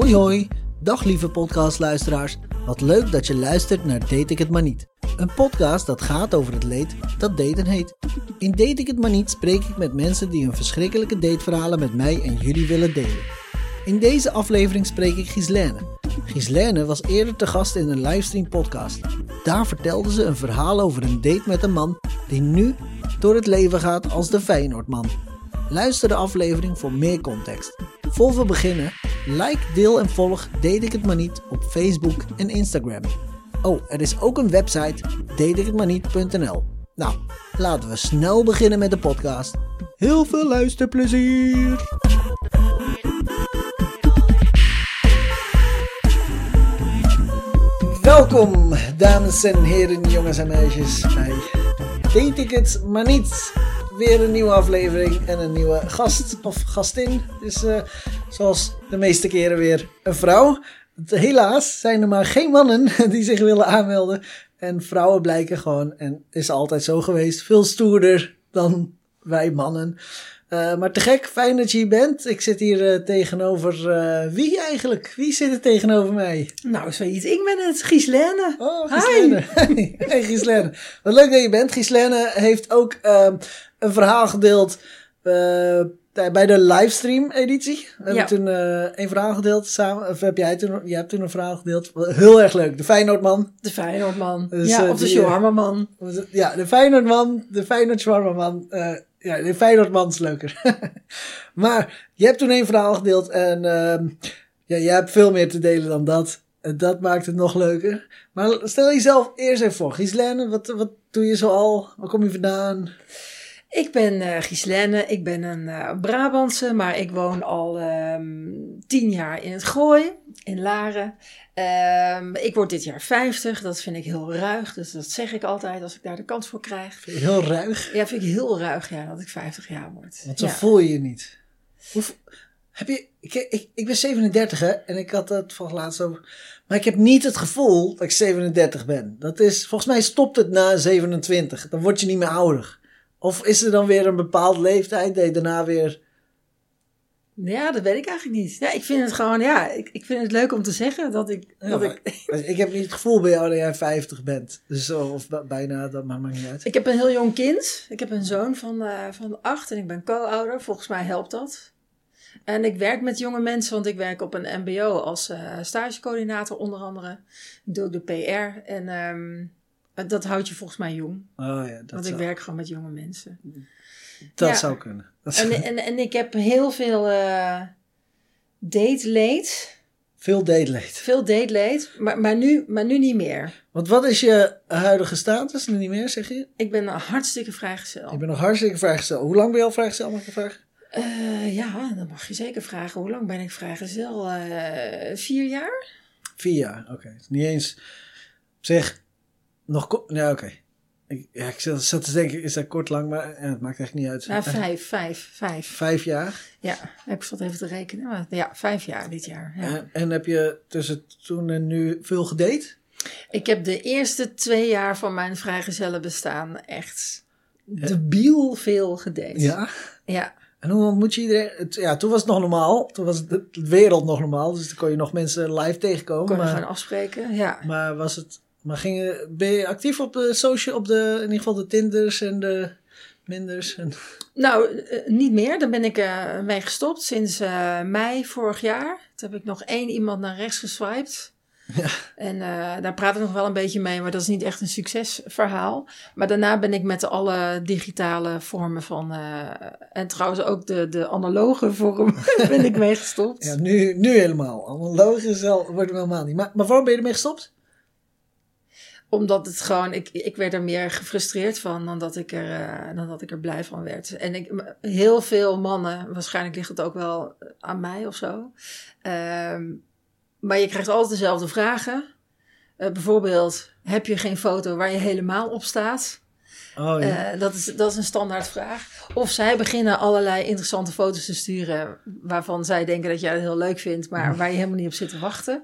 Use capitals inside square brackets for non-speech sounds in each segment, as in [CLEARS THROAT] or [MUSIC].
Hoi hoi, dag lieve podcastluisteraars. Wat leuk dat je luistert naar Date ik het maar niet. Een podcast dat gaat over het leed dat daten heet. In Date ik het maar niet spreek ik met mensen die hun verschrikkelijke dateverhalen met mij en jullie willen delen. In deze aflevering spreek ik Gislaine. Gislaine was eerder te gast in een livestream podcast. Daar vertelde ze een verhaal over een date met een man die nu door het leven gaat als de Feyenoordman. Luister de aflevering voor meer context. Voor we beginnen, like, deel en volg Deed ik het maar niet op Facebook en Instagram. Oh, er is ook een website, deedikhetmaarniet.nl. Nou, laten we snel beginnen met de podcast. Heel veel luisterplezier! Welkom, dames en heren, jongens en meisjes, bij Deed ik het maar niet. Weer een nieuwe aflevering en een nieuwe gast of gastin. Dus uh, zoals de meeste keren weer een vrouw. Helaas zijn er maar geen mannen [LAUGHS] die zich willen aanmelden. En vrouwen blijken gewoon, en is altijd zo geweest, veel stoerder dan wij mannen. Uh, maar te gek, fijn dat je hier bent. Ik zit hier uh, tegenover uh, wie eigenlijk? Wie zit er tegenover mij? Nou, zoiets. Ik ben het, Gislaine. Oh, Gislaine. [LAUGHS] Hi. hey, Gislaine. Wat leuk dat je bent. Gislaine heeft ook ehm, een verhaal gedeeld bij de livestream editie. We hebben ja. toen een verhaal gedeeld samen. Of heb jij toen, jij hebt toen een verhaal gedeeld. Heel erg leuk. De Feyenoordman. De Feyenoordman. Dus, ja, of de Shawarma-man. Ja, de Feyenoordman. De Feyenoord Shawarma-man. Ja, de Feyenoordman is leuker. [LAUGHS] maar je hebt toen een verhaal gedeeld en uh, ja, je hebt veel meer te delen dan dat. En dat maakt het nog leuker. Maar stel jezelf eerst even voor. Gislaine, wat, wat doe je zoal? Waar kom je vandaan? Ik ben uh, Gislaine, ik ben een uh, Brabantse, maar ik woon al um, tien jaar in het Gooi, in Laren. Um, ik word dit jaar 50, dat vind ik heel ruig, dus dat zeg ik altijd als ik daar de kans voor krijg. Vind je heel ruig? Ja, vind ik heel ruig, ja, dat ik 50 jaar word. Want zo ja. voel je je niet. Hoe, heb je, ik, ik, ik ben 37 hè, en ik had het van laatst over. Maar ik heb niet het gevoel dat ik 37 ben. Dat is, volgens mij stopt het na 27. Dan word je niet meer ouder. Of is er dan weer een bepaald leeftijd dat je daarna weer. Ja, dat weet ik eigenlijk niet. Ja, ik vind het gewoon, ja, ik, ik vind het leuk om te zeggen dat ik. Ja, dat ik, [LAUGHS] ik heb niet het gevoel bij jou dat jij 50 bent. Dus zo, of bijna, dat maakt niet uit. Ik heb een heel jong kind. Ik heb een zoon van, uh, van acht en ik ben co-ouder. Volgens mij helpt dat. En ik werk met jonge mensen, want ik werk op een MBO als uh, stagecoördinator onder andere. Ik doe ook de PR en. Um, dat houdt je volgens mij jong. Oh ja, dat Want ik zou... werk gewoon met jonge mensen. Dat ja. zou kunnen. Dat en, en, en ik heb heel veel uh, date-leed. Veel date-leed. Veel date-leed, maar, maar, nu, maar nu niet meer. Want wat is je huidige status? Nu niet meer, zeg je? Ik ben hartstikke vrijgezel. Ik ben nog hartstikke vrijgezel. Hoe lang ben je al vrijgezel, mag ik vragen? Uh, ja, dan mag je zeker vragen. Hoe lang ben ik vrijgezel? Uh, vier jaar? Vier jaar, oké. Okay. Niet eens... Zeg, nog ja, oké. Okay. Ik, ja, ik zat te denken, is dat kort lang, maar ja, het maakt echt niet uit. Ja, vijf, vijf, vijf. Vijf jaar? Ja, ik zat even te rekenen. Maar ja, vijf jaar dit jaar. Ja. En, en, heb je tussen toen en nu veel gedate? Ik heb de eerste twee jaar van mijn vrijgezellen bestaan echt debiel veel gedate. Ja? Ja. En hoe ontmoet je iedereen? Ja, toen was het nog normaal. Toen was de, wereld nog normaal. Dus dan kon je nog mensen live tegenkomen. Kon je maar, gaan afspreken, ja. Maar was het... Maar ging, ben je actief op de social, op de, in ieder geval de Tinders en de Minders? En... Nou, uh, niet meer. Daar ben ik uh, mee gestopt sinds uh, mei vorig jaar. Toen heb ik nog één iemand naar rechts geswiped. Ja. En daar praat ik nog wel een beetje mee, maar dat is niet echt een succesverhaal. Maar daarna ben ik met alle digitale vormen van. en trouwens ook de, de analoge vorm [LAUGHS] ben ik mee gestopt. Ja, nu, nu helemaal. Analoog is wel, wordt helemaal niet. Maar, maar waarom ben je ermee gestopt? Omdat het gewoon, ik, ik werd er meer gefrustreerd van dan dat ik er, uh, dan dat ik er blij van werd. En ik, heel veel mannen, waarschijnlijk ligt het ook wel aan mij of zo. Um, maar je krijgt altijd dezelfde vragen. Uh, bijvoorbeeld, heb je geen foto waar je helemaal op staat? Oh, ja. uh, dat, is, dat is een standaard vraag. Of zij beginnen allerlei interessante foto's te sturen waarvan zij denken dat jij het heel leuk vindt, maar waar je helemaal niet op zit te wachten.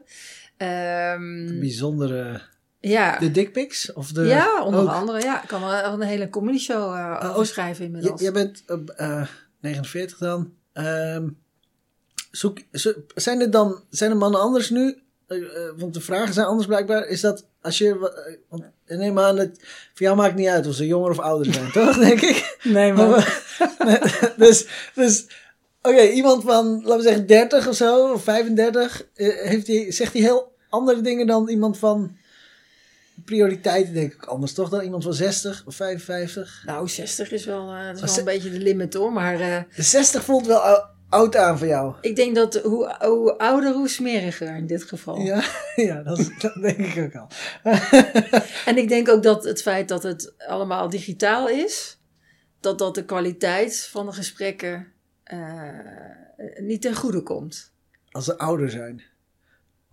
Um, bijzondere. Ja. De dickpics? Of de, ja, onder ook? andere. Ja, ik kan wel een hele comedy show uh, schrijven inmiddels. Jij bent uh, 49 dan. Um, zoek, zo- zijn er dan zijn er mannen anders nu? Eh, eh, want de vragen zijn anders blijkbaar. Is dat als je. eh, Want neem aan dat. Voor jou maakt het niet uit of ze jonger of ouder zijn, [LAUGHS] toch? Denk ik. [LAUGHS] Nee, dus. dus Oké, iemand van, laten we zeggen, 30 of zo, of 35, eh, heeft die, zegt hij heel andere dingen dan iemand van prioriteiten, denk ik anders, toch? Dan iemand van 60 of 55. Nou, 60 is wel, eh, dat is wel een beetje de limit hoor. Maar eh, De 60 voelt wel ou- oud aan voor jou. ik denk dat hoe, hoe ouder, hoe smeriger in dit geval. Ja, [LAUGHS] ja dat denk ik ook al. [LAUGHS] En ik denk ook dat het feit dat het allemaal digitaal is, dat dat de kwaliteit van de gesprekken eh, niet ten goede komt. Als ze ouder zijn.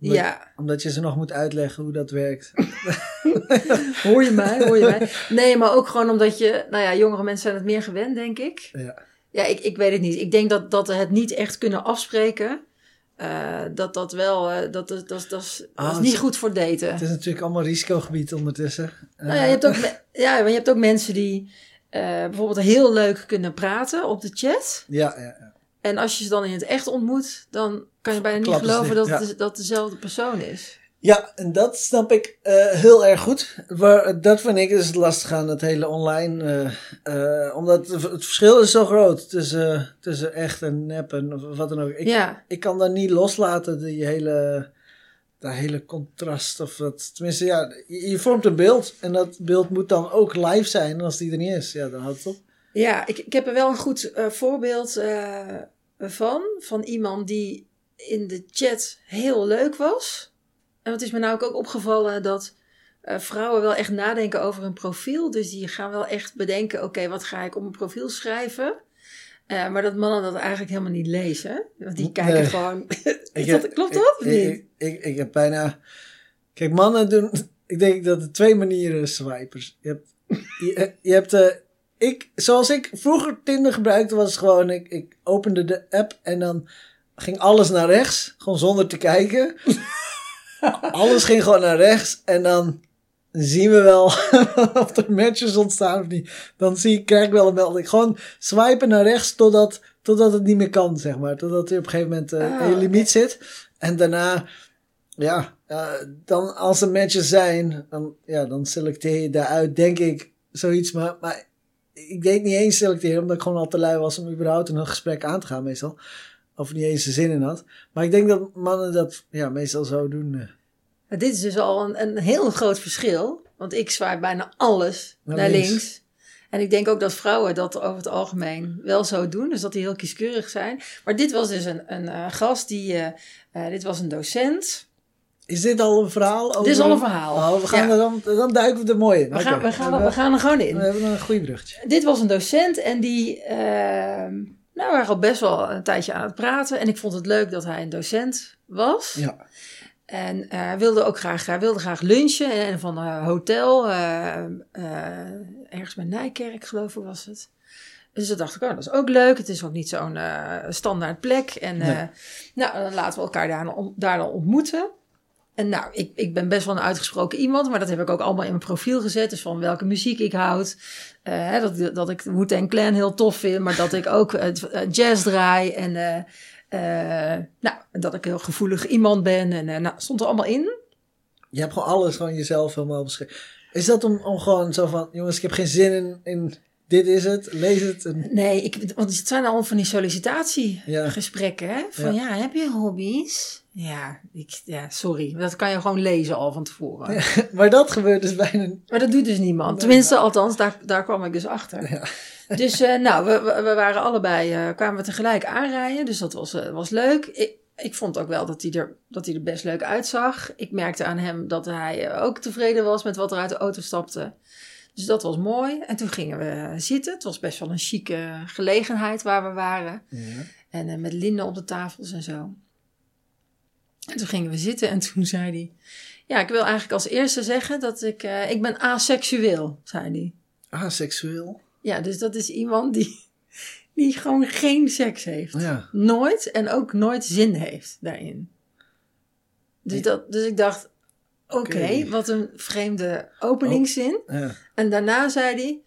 Omdat, Ja, omdat je ze nog moet uitleggen hoe dat werkt. [LAUGHS] hoor je mij, hoor je mij. Nee, maar ook gewoon omdat je, nou ja, jongere mensen zijn het meer gewend, denk ik. Ja. Ja, ik, ik weet het niet. Ik denk dat, dat we het niet echt kunnen afspreken. eh, dat dat wel, eh, dat, dat, dat, dat is, dat Ah, is niet is- goed voor daten. Het is natuurlijk allemaal risicogebied ondertussen. Eh, Nou ja, je hebt ook, me- ja, maar je hebt ook mensen die eh, bijvoorbeeld heel leuk kunnen praten op de chat. ja, ja, ja. En als je ze dan in het echt ontmoet, dan kan je bijna niet Klappen geloven dat, dicht, het, dat dezelfde persoon is. Ja, en dat snap ik eh, heel erg goed. Maar dat vind ik dus lastig aan het hele online. eh, eh, omdat het verschil is zo groot tussen, tussen echt en nep en of wat dan ook. Ik, ja, ik kan dat niet loslaten, die hele, dat hele contrast. Of dat, tenminste, ja, je, je vormt een beeld. En dat beeld moet dan ook live zijn. En als die er niet is, ja, dan houdt het op. ja ik, ik heb er wel een goed voorbeeld van. Van iemand die in de chat heel leuk was. En het is me nou ook, opgevallen dat eh, vrouwen wel echt nadenken over hun profiel. Dus die gaan wel echt bedenken, oké, wat ga ik op mijn profiel schrijven? Eh, maar dat mannen dat eigenlijk helemaal niet lezen. Want die kijken Nee. gewoon... [LAUGHS] Is dat, heb- klopt dat of ik, niet? Ik, ik, ik heb bijna. Kijk, mannen doen. [LAUGHS] Ik denk dat er twee manieren swipers. Je hebt. Je, je hebt eh, ik, zoals ik vroeger Tinder gebruikte, was gewoon. Ik, ik opende de app en dan ging alles naar rechts. Gewoon zonder te kijken. [LAUGHS] alles ging gewoon naar rechts. En dan zien we wel [LAUGHS] of er matches ontstaan of niet. Dan zie ik, krijg ik wel een melding. Gewoon swipen naar rechts totdat, totdat het niet meer kan, zeg maar. Totdat er op een gegeven moment eh, Ah, een limiet zit. En daarna, ja, eh, dan als er matches zijn, dan, ja, dan selecteer je daaruit, denk ik, zoiets. Maar, maar ik deed niet eens selecteren, omdat ik gewoon al te lui was om überhaupt een gesprek aan te gaan, meestal. Of niet eens er zin in had. Maar ik denk dat mannen dat ja, meestal zo doen. eh. Maar dit is dus al een, een heel groot verschil. Want ik zwaai bijna alles Naar naar, links. links. En ik denk ook dat vrouwen dat over het algemeen wel zo doen. Dus dat die heel kieskeurig zijn. Maar dit was dus een, een eh, gast die... eh, dit was een docent. Is dit al een verhaal? Over... Dit is al een verhaal. Oh, we gaan Ja. er dan, dan duiken we er mooi in. We, gaan, we, gaan, we gaan er gewoon in. We hebben een goede bruggetje. Dit was een docent en die... ehm, nou, we waren al best wel een tijdje aan het praten. En ik vond het leuk dat hij een docent was. Ja. En eh, hij wilde ook graag, hij wilde graag lunchen een van een hotel. eh, eh, ergens bij Nijkerk, geloof ik, was het. Dus toen dacht ik, oh, dat is ook leuk. Het is ook niet zo'n eh, standaard plek. En eh, Nee. nou, dan laten we elkaar daar, dan- daar dan ontmoeten. En nou, ik, ik ben best wel een uitgesproken iemand, maar dat heb ik ook allemaal in mijn profiel gezet. Dus van welke muziek ik houd. Eh, dat, dat ik Wu-Tang Clan heel tof vind, maar dat ik ook eh, jazz draai. En eh, nou, dat ik een heel gevoelig iemand ben. En nou, stond er allemaal in. Je hebt gewoon alles gewoon jezelf helemaal beschreven. Is dat om, om gewoon zo van, jongens, ik heb geen zin in, in dit is het, lees het. En, Nee, ik, want het zijn allemaal van die sollicitatiegesprekken. Hè? Van ja. heb je hobby's? Ja, ik, ja, sorry. Dat kan je gewoon lezen al van tevoren. [LAUGHS] maar dat gebeurt dus bijna Maar dat doet dus niemand. Tenminste, althans, daar, daar kwam ik dus achter. Ja. [LAUGHS] Dus eh, nou, we, we, waren allebei, eh, kwamen we tegelijk aanrijden. Dus dat was, eh, was leuk. Ik, ik vond ook wel dat hij, er, dat hij er best leuk uitzag. Ik merkte aan hem dat hij ook tevreden was met wat er uit de auto stapte. Dus dat was mooi. En toen gingen we zitten. Het was best wel een chique gelegenheid waar we waren. Ja. En met linnen op de tafels en zo. En toen gingen we zitten en toen zei hij... Ja, ik wil eigenlijk als eerste zeggen dat ik... eh, ik ben aseksueel, zei hij. Aseksueel. Ja, dus dat is iemand die, die gewoon geen seks heeft. Ja. Nooit en ook nooit zin heeft daarin. Dus, dat, dus ik dacht, oké, wat een vreemde openingszin. ja. En daarna zei hij,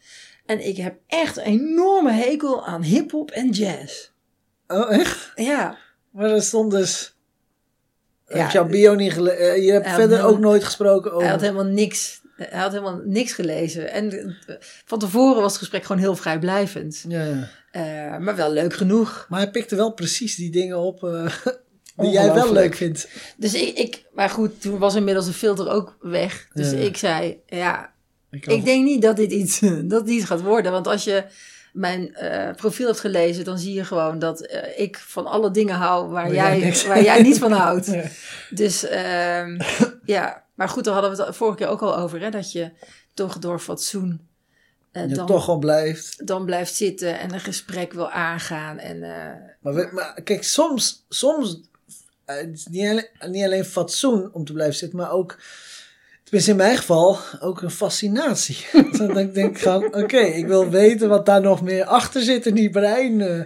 en ik heb echt een enorme hekel aan hip-hop en jazz. Oh, echt? Ja, Maar er stond dus... Ja, heb je jouw bio niet gelezen? je hebt verder ook nooit gesproken over... Hij had helemaal niks. Hij had helemaal niks gelezen. En eh, van tevoren was het gesprek gewoon heel vrijblijvend. Ja. Eh, maar wel leuk genoeg. Maar hij pikte wel precies die dingen op eh, die jij wel leuk vindt. Dus ik, ik, maar goed, toen was inmiddels de filter ook weg. Dus Ja. ik zei, ja, Ik, ik denk niet dat dit iets, [LAUGHS] dat dit iets gaat worden. Want als je mijn eh, profiel hebt gelezen, dan zie je gewoon dat eh, ik van alle dingen hou waar, jij waar jij niet van houdt. [LAUGHS] Dus ehm, ja, maar goed, daar hadden we het vorige keer ook al over. Hè, dat je toch door fatsoen eh, je dan, toch gewoon blijft. dan blijft zitten en een gesprek wil aangaan. En, eh, Maar, we- maar kijk, soms, soms eh, het is niet, alleen, niet alleen fatsoen om te blijven zitten, maar ook, tenminste in mijn geval, ook een fascinatie. [LAUGHS] Denk ik van, oké, ik wil weten wat daar nog meer achter zit in die brein. eh.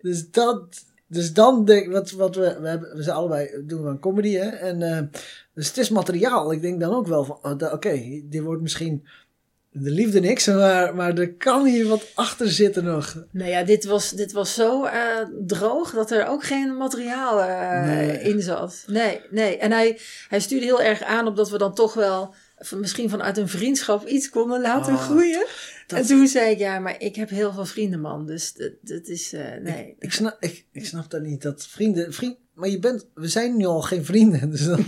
dus dat, dus dan denk wat, wat we, we, hebben, we zijn allebei, doen we aan comedy hè. En, eh, dus het is materiaal. Ik denk dan ook wel van, oh, oké, dit wordt misschien de liefde niks, maar, maar er kan hier wat achter zitten nog. Nou ja, dit was, dit was zo eh, droog dat er ook geen materiaal eh, Nee. in zat. Nee, nee. En hij, hij stuurde heel erg aan op dat we dan toch wel misschien vanuit een vriendschap iets konden laten Oh, groeien. dat- En toen zei ik, ja, maar ik heb heel veel vrienden, man. Dus dat, dat is, eh, nee. Ik snap, ik, ik snap dat niet. Dat vrienden, vriend, maar je bent, we zijn nu al geen vrienden. Dus dan,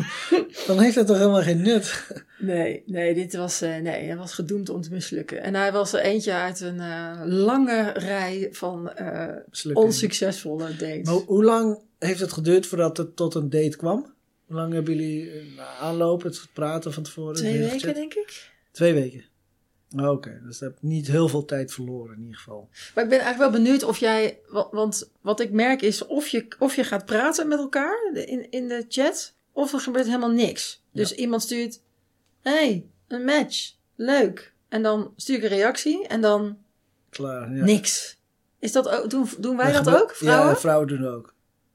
dan heeft het toch helemaal geen nut. Nee, nee, dit was, eh, nee, hij was gedoemd om te mislukken. En hij was er eentje uit een eh, lange rij van eh, onsuccesvolle dates. Maar hoe lang heeft het geduurd voordat het tot een date kwam? Hoe lang hebben jullie aanlopen, het praten van tevoren? Twee weken, denk ik. Twee weken. Oh, Oké, dus dat heb niet heel veel tijd verloren in ieder geval. Maar ik ben eigenlijk wel benieuwd of jij. wa- Want wat ik merk is of je, of je gaat praten met elkaar in, in de chat. Of er gebeurt helemaal niks. Dus iemand stuurt. hey, een match. Leuk. En dan stuur ik een reactie en dan Klaar. Ja. niks. Is dat ook, doen, doen wij dat ook, vrouwen? Ja, vrouwen doen ook.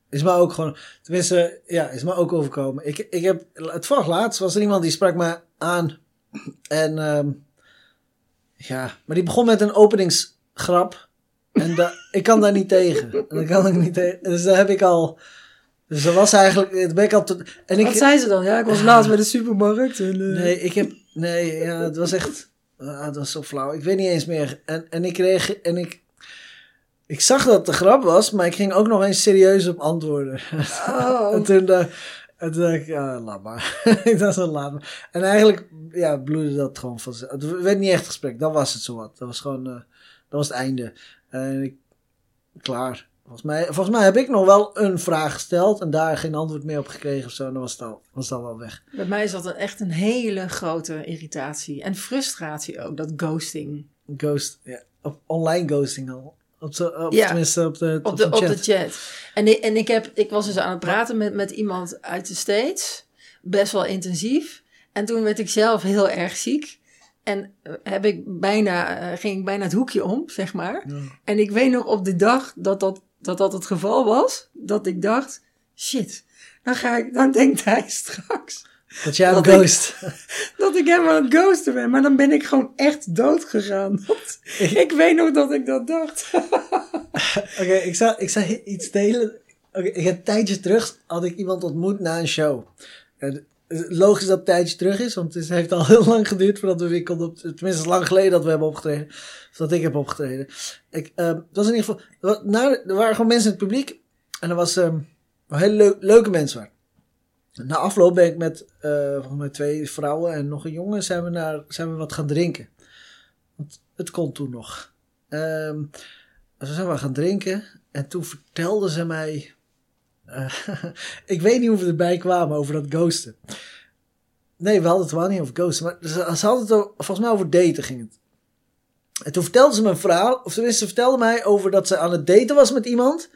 Is mij ook gewoon, tenminste, ja, is mij ook overkomen. Ik, ik heb, het vorig laatst was er iemand die sprak me aan. En, ehm, ja, maar die begon met een openingsgrap. En da, ik kan daar niet tegen. En dat kan ik niet tegen. Dus daar heb ik al, dus dat was eigenlijk, daar ben ik al tot, en ik, Wat zei ze dan? Ja, ik was laatst bij de supermarkt. En, eh, Nee, ik heb. Nee, ja, het was echt. ah, dat was zo flauw. Ik weet niet eens meer. En, en ik kreeg. En ik. Ik zag dat het een grap was, maar ik ging ook nog eens serieus op antwoorden. Oh. [LAUGHS] en toen, eh, en toen dacht ik, ja, laat maar. [LAUGHS] ik dacht laat maar. En eigenlijk, ja, bloedde dat gewoon van Het werd niet echt gesprek, dat was het zo wat. Dat was gewoon, eh, dat was het einde. En ik, klaar. Volgens mij, volgens mij heb ik nog wel een vraag gesteld en daar geen antwoord meer op gekregen of zo. En dan was het al, was het al wel weg. Bij mij is dat echt een hele grote irritatie. En frustratie ook, dat ghosting. Ghost, ja, op online ghosting al. Op, op Ja. tenminste op de, Op de, op chat. de chat. En, ik, en ik, heb, ik was dus aan het praten met, met iemand uit de States. Best wel intensief. En toen werd ik zelf heel erg ziek. En eh, heb ik bijna, eh, ging ik bijna het hoekje om, zeg maar. Ja. En ik weet nog op de dag dat dat, dat dat het geval was. Dat ik dacht, shit, dan, ga ik, dan denkt hij straks Dat jij hem Dat ik- ghost. [LAUGHS] dat ik hem aan het ghosten ben. Maar dan ben ik gewoon echt dood gegaan. Ik weet nog dat ik dat dacht. [LAUGHS] Oké, ik zou ik zou iets delen. Oké, ik heb een tijdje terug had ik iemand ontmoet na een show. En logisch dat het tijdje terug is, want het heeft al [LAUGHS] heel lang geduurd voordat we weer konden. Tenminste, lang geleden dat we hebben opgetreden. Of dat ik heb opgetreden. Ik, ehm, was in ieder geval. er wa- waren gewoon mensen in het publiek. En er was ehm wel hele leu- leuke mensen waren. Na afloop ben ik met eh, volgens mij twee vrouwen en nog een jongen zijn we, naar, zijn we wat gaan drinken. Want het kon toen nog. Ehm dus we zijn we gaan drinken en toen vertelde ze mij. Eh, [LAUGHS] ik weet niet hoe we erbij kwamen over dat ghosten. Nee, we hadden het wel niet over ghosten, maar ze, hadden het volgens mij over daten ging het. En toen vertelde ze me een verhaal, of tenminste, ze vertelde mij over dat ze aan het daten was met iemand.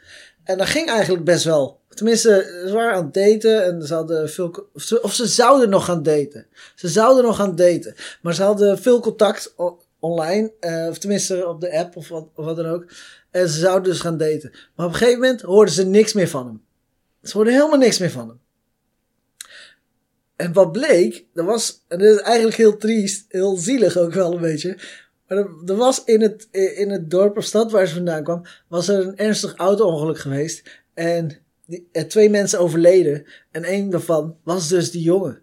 En dat ging eigenlijk best wel. Tenminste, ze waren aan het daten en ze hadden veel. Of ze, zouden nog gaan daten. Ze zouden nog gaan daten. Maar ze hadden veel contact online, eh, of tenminste op de app of wat, of wat dan ook. En ze zouden dus gaan daten. Maar op een gegeven moment hoorden ze niks meer van hem. Ze hoorden helemaal niks meer van hem. En wat bleek, dat was, en dat is eigenlijk heel triest, heel zielig ook wel een beetje. Maar er, er was in het, in het dorp of stad waar ze vandaan kwam, was er een ernstig auto-ongeluk geweest. En eh, twee mensen overleden. En een daarvan was dus die jongen.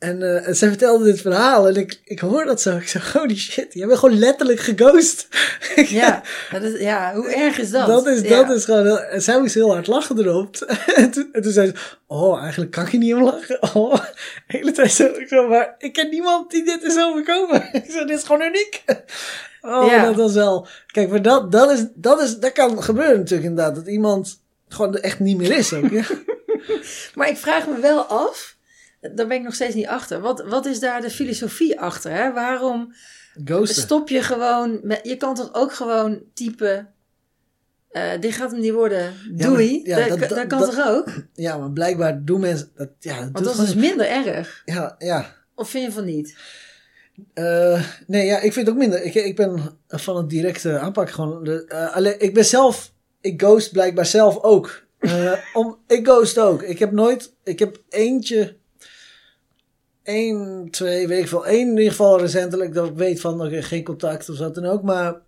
En, en zij vertelde dit verhaal en ik, ik hoor dat zo. Ik zeg, holy shit, jij bent gewoon letterlijk geghost. [LAUGHS] Ja, dat is, ja, hoe erg is dat? Dat is, Ja. dat is gewoon... heel- En zij moest heel hard lachen erop. [LAUGHS] en, toen, en toen zei ze, oh, eigenlijk kan ik niet om lachen. [LAUGHS] Oh, de hele tijd zo, ik zo, maar ik ken niemand die dit is overkomen. ik zeg, dit is gewoon uniek. Oh, Ja. dat was wel... Kijk, maar dat, dat, is, dat, is, dat kan gebeuren natuurlijk inderdaad. Dat iemand gewoon echt niet meer is ook. Ja. Maar ik vraag me wel af, daar ben ik nog steeds niet achter. Wat, wat is daar de filosofie achter? Hè? Waarom Ghosten. stop je gewoon... Met, je kan toch ook gewoon typen... eh, dit gaat hem niet worden. Ja, Doei. maar- ja, dat, dat- dat, dat- kan toch ook? Ja, maar blijkbaar doen mensen... Dat, ja, dat Want dat is dus minder erg. Ja, ja. Of vind je van niet? Eh, nee, ja, ik vind het ook minder. Ik, ik ben van het directe aanpakken gewoon. Eh, alleen, ik ben zelf, ik ghost blijkbaar zelf ook. Om, ik ghost ook. Ik heb nooit, ik heb eentje, één, twee, weet ik veel, één in ieder geval recentelijk dat ik weet van, oké, geen contact of wat dan ook. Maar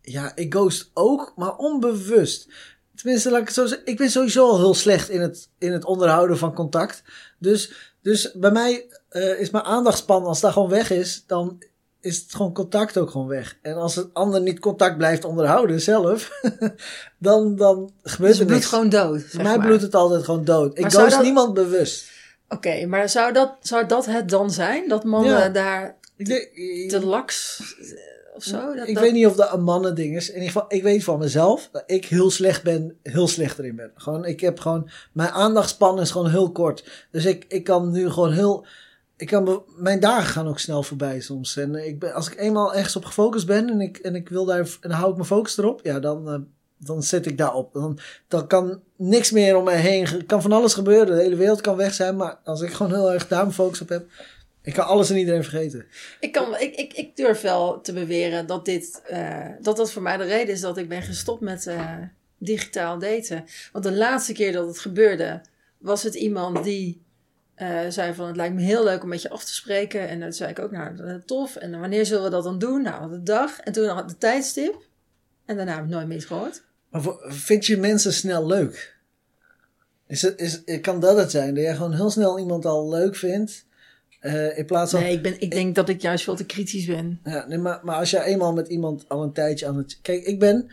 ja, ik ghost ook, maar onbewust. Tenminste, laat ik het zo zeggen. Ik ben sowieso al heel slecht in het, in het onderhouden van contact. Dus, dus bij mij eh, is mijn aandachtspan, als dat gewoon weg is, dan is het gewoon contact ook gewoon weg. En als het ander niet contact blijft onderhouden zelf, [LAUGHS] dan, dan gebeurt Dus het bloedt gewoon dood. Zeg mij bloedt het altijd gewoon dood. Ik Maar ghost dat- niemand bewust. Oké, maar zou dat, zou dat het dan zijn? Dat mannen Ja. daar denk- te laks eh, of zo? Dat, ik dat- weet niet of dat een mannen ding is. In ieder geval, ik weet van mezelf dat ik heel slecht ben, heel slecht erin ben. Gewoon, ik heb gewoon, mijn aandachtspan is gewoon heel kort. Dus ik, ik kan nu gewoon heel, ik kan, mijn dagen gaan ook snel voorbij soms. En ik ben, als ik eenmaal ergens op gefocust ben en ik, en ik wil daar, en hou ik mijn focus erop, ja, dan, eh, dan zet ik daarop. Dan, dan kan niks meer om mij heen, er kan van alles gebeuren. De hele wereld kan weg zijn, maar als ik gewoon heel erg daar focus op heb, ik kan alles en iedereen vergeten. Ik, kan, ik, ik, ik durf wel te beweren dat dit, eh, dat dat voor mij de reden is dat ik ben gestopt met eh, digitaal daten. Want de laatste keer dat het gebeurde, was het iemand die eh, zei van het lijkt me heel leuk om met je af te spreken. En dan zei ik ook, nou tof. En wanneer zullen we dat dan doen? Nou, de dag. En toen had de tijdstip. En daarna heb ik nooit meer gehoord. Maar vind je mensen snel leuk? Is het, is, kan dat het zijn? Dat jij gewoon heel snel iemand al leuk vindt? eh, in plaats van. Nee, ik, ben, ik denk dat ik juist veel te kritisch ben. Ja, nee, maar, maar als je eenmaal met iemand al een tijdje aan het. Kijk, ik ben.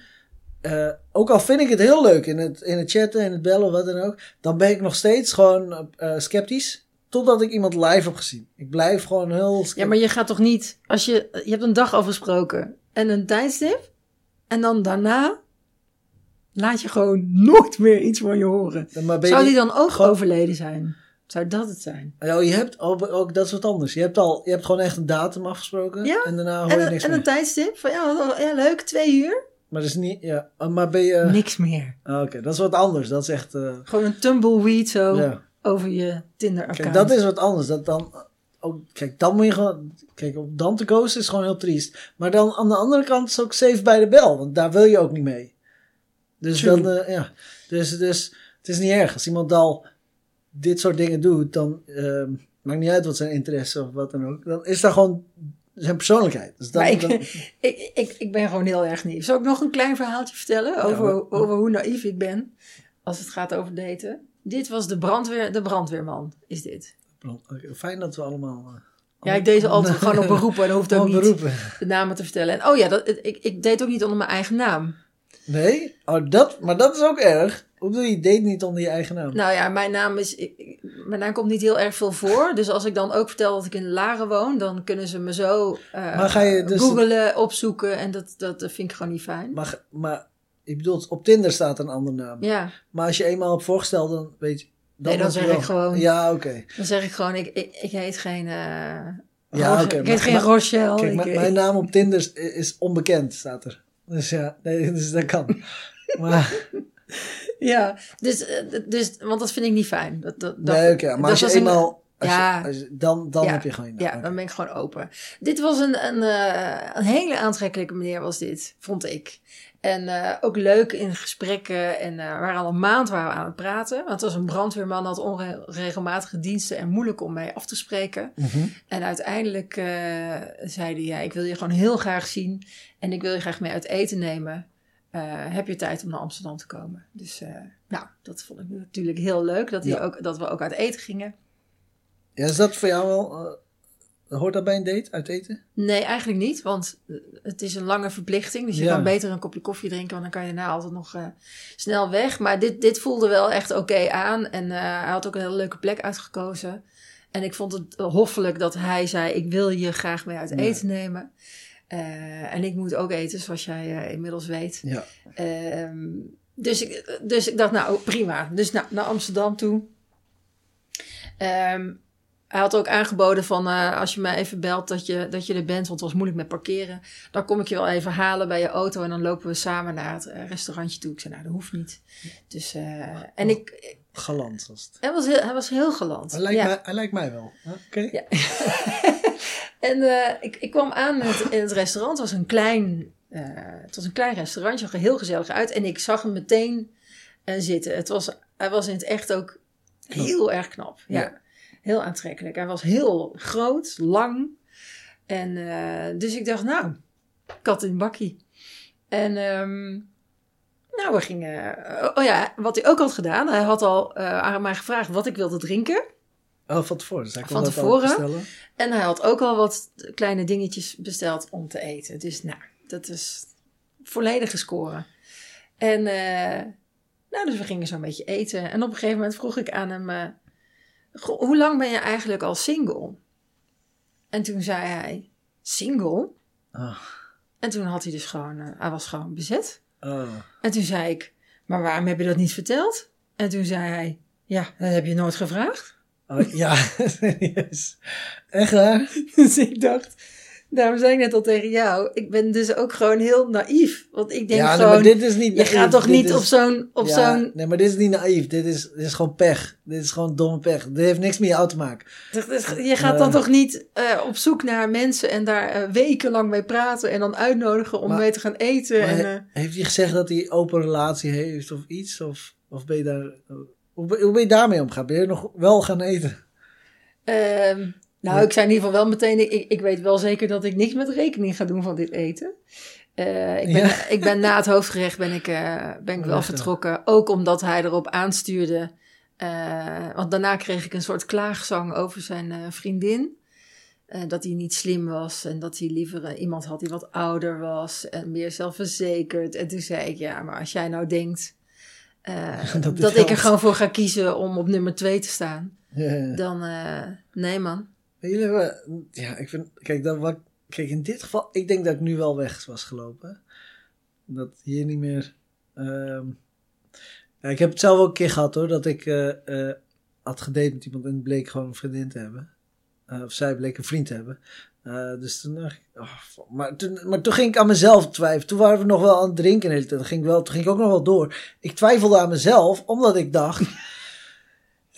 eh, ook al vind ik het heel leuk in het, in het chatten, in het bellen, wat dan ook. Dan ben ik nog steeds gewoon eh, sceptisch. Totdat ik iemand live heb gezien. Ik blijf gewoon heel sceptisch. Ja, maar je gaat toch niet, als je, je hebt een dag afgesproken en een tijdstip, en dan daarna laat je gewoon nooit meer iets van je horen. Zou die niet- dan ook gewoon- overleden zijn? Zou dat het zijn? Oh, je hebt ook, ook dat is wat anders. Je hebt al, je hebt gewoon echt een datum afgesproken. Ja, En daarna hoor En, je niks en meer. een tijdstip van ja, ja, leuk, twee uur. Maar dat is niet, ja. oh, Maar ben je. Niks meer. Ah, Oké, dat is wat anders. Dat is echt. eh, Gewoon een tumbleweed zo ja. over je Tinder-account. Kijk, dat is wat anders. Dat dan. Ook, kijk, dan moet je gewoon. Kijk, om dan te ghosten is gewoon heel triest. Maar dan aan de andere kant is ook safe bij de bel. Want daar wil je ook niet mee. Dus True. dan, eh, ja. Dus, dus het is niet erg. Als iemand al dit soort dingen doet, dan. ehm, maakt niet uit wat zijn interesse of wat dan ook. Dan is dat gewoon zijn persoonlijkheid. Dus Maar ik, dan- [LAUGHS] ik, ik, ik ben gewoon heel erg naïef. Zal ik nog een klein verhaaltje vertellen over, maar- over hoe naïef ik ben als het gaat over daten? Dit was de, brandweer, de brandweerman, is dit. Fijn dat we allemaal. eh, Ja, ik deed ze altijd gewoon op beroepen en dan hoeft [LAUGHS] ook niet beroepen. de namen te vertellen. En oh ja, dat, ik, ik deed ook niet onder mijn eigen naam. Nee? Oh, dat, maar dat is ook erg. Hoe bedoel je, date niet onder je eigen naam? Nou ja, mijn naam is. ik- mijn naam komt niet heel erg veel voor. Dus als ik dan ook vertel dat ik in Laren woon, dan kunnen ze me zo eh dus- googelen, opzoeken. En dat, dat vind ik gewoon niet fijn. Maar, maar ik bedoel, op Tinder staat een andere naam. Ja, Maar als je eenmaal hebt voorgesteld, dan weet je... Nee, dan moet je zeg wel- ik gewoon- Ja, oké. dan zeg ik gewoon: ik, ik, ik heet geen. eh Ja, oké, ik maar- heet geen maar- Rochelle. Kijk, ik- mijn- naam op Tinder is, is onbekend, staat er. Dus ja, nee, [LAUGHS] dus dat kan. Maar, [LAUGHS] Ja, dus, eh, dus, want dat vind ik niet fijn. Dat, dat, dat, nee, oké. maar als je eenmaal... Als Ja. je, als je- dan dan Ja, heb je gewoon. Ja, dan ben ik gewoon open. Dit was een, een, eh, een hele aantrekkelijke meneer, was dit, vond ik. En eh, ook leuk in gesprekken. En we waren al een maand waren we aan het praten. Want het was een brandweerman, had onregelmatige diensten en moeilijk om mij af te spreken. Mhm. En uiteindelijk eh, zei hij, ja, ik wil je gewoon heel graag zien. En ik wil je graag mee uit eten nemen. heb je tijd om naar Amsterdam te komen. Dus nou, dat vond ik natuurlijk heel leuk. Dat, hij Ja. ook, dat we ook uit eten gingen. Ja, is dat voor jou wel... hoort dat bij een date, uit eten? Nee, eigenlijk niet. Want eh, het is een lange verplichting. Dus je Ja. kan beter een kopje koffie drinken. Want dan kan je daarna altijd nog eh, snel weg. Maar dit, dit voelde wel echt oké aan. En eh, hij had ook een hele leuke plek uitgekozen. En ik vond het hoffelijk dat hij zei... ik wil je graag mee uit Ja. eten nemen. En ik moet ook eten, zoals jij inmiddels weet. Ja. Ehm, dus, ik, dus ik dacht, nou prima. Dus nou, naar Amsterdam toe. Ehm, hij had ook aangeboden van eh, als je mij even belt dat je, dat je er bent, want het was moeilijk met parkeren. Dan kom ik je wel even halen bij je auto en dan lopen we samen naar het eh, restaurantje toe. Ik zei, nou dat hoeft niet. Dus, eh, en ik, Galant was het. hij was heel, hij was heel galant. Hij lijkt, Ja. mij, hij lijkt mij wel. Oké. Ja. [LAUGHS] en ik, ik kwam aan in het, in het restaurant. Het was een klein, het was een klein restaurantje, zag er heel gezellig uit. En ik zag hem meteen zitten. Het was, hij was in het echt ook heel erg knap. Ja. Heel aantrekkelijk. Hij was heel groot, lang. En eh, dus ik dacht, nou, kat in bakkie. En ehm, nou, we gingen... oh ja, wat hij ook had gedaan. Hij had al eh, aan mij gevraagd wat ik wilde drinken. Oh, van tevoren. Dus hij kon Van tevoren? En hij had ook al wat kleine dingetjes besteld om te eten. Dus nou, dat is volledige scoren. En eh, nou, dus we gingen zo een beetje eten. En op een gegeven moment vroeg ik aan hem... eh, "Goh, hoe lang ben je eigenlijk al single? En toen zei hij, single? Ah. En toen had hij dus gewoon... eh, hij was gewoon bezet. Ah. En toen zei ik, maar waarom heb je dat niet verteld? En toen zei hij, ja, dat heb je nooit gevraagd. Oh, ja, [LAUGHS] serieus. Echt waar? [LAUGHS] Dus ik dacht, daarom zei ik net al tegen jou, ik ben dus ook gewoon heel naïef. Want ik denk ja, gewoon, maar dit is niet je naïef. gaat toch Dit niet is- op zo'n, op ja, zo'n, Nee, maar dit is niet naïef. Dit is, dit is gewoon pech. Dit is gewoon domme pech. Dit heeft niks met jou te maken. je gaat dan Eh. toch niet eh, op zoek naar mensen en daar eh, wekenlang mee praten en dan uitnodigen om Maar- mee te gaan eten. En, he- heeft hij gezegd dat hij open relatie heeft of iets? Of, of ben je daar... Hoe ben, hoe ben je daarmee omgaan? Ben je nog wel gaan eten? Ehm, nou, Ja. ik zei in ieder geval wel meteen, ik, ik weet wel zeker dat ik niks met rekening ga doen van dit eten. Eh, ik, ben, Ja. ik ben na het hoofdgerecht ben ik, eh, ben ik wel vertrokken. Ook omdat hij erop aanstuurde. Eh, want daarna kreeg ik een soort klaagzang over zijn vriendin. Dat hij niet slim was en dat hij liever iemand had die wat ouder was en meer zelfverzekerd. En toen zei ik, ja, maar als jij nou denkt [LAUGHS] Dat dat, ik er gewoon voor ga kiezen om op nummer twee te staan, Ja. dan nee man. Jullie hebben... Ja, ik vind... Kijk, dat wat, in dit geval... Ik denk dat ik nu wel weg was gelopen. Dat hier niet meer... ehm, ja, ik heb het zelf ook een keer gehad hoor. Dat ik eh, had gedate met iemand en het bleek gewoon een vriendin te hebben. Eh, of zij bleek een vriend te hebben. Dus toen dacht ik... oh, maar, toen, maar toen ging ik aan mezelf twijfelen. Toen waren we nog wel aan het drinken de ging, wel, toen ging ik ook nog wel door. Ik twijfelde aan mezelf, omdat ik dacht... [LAUGHS]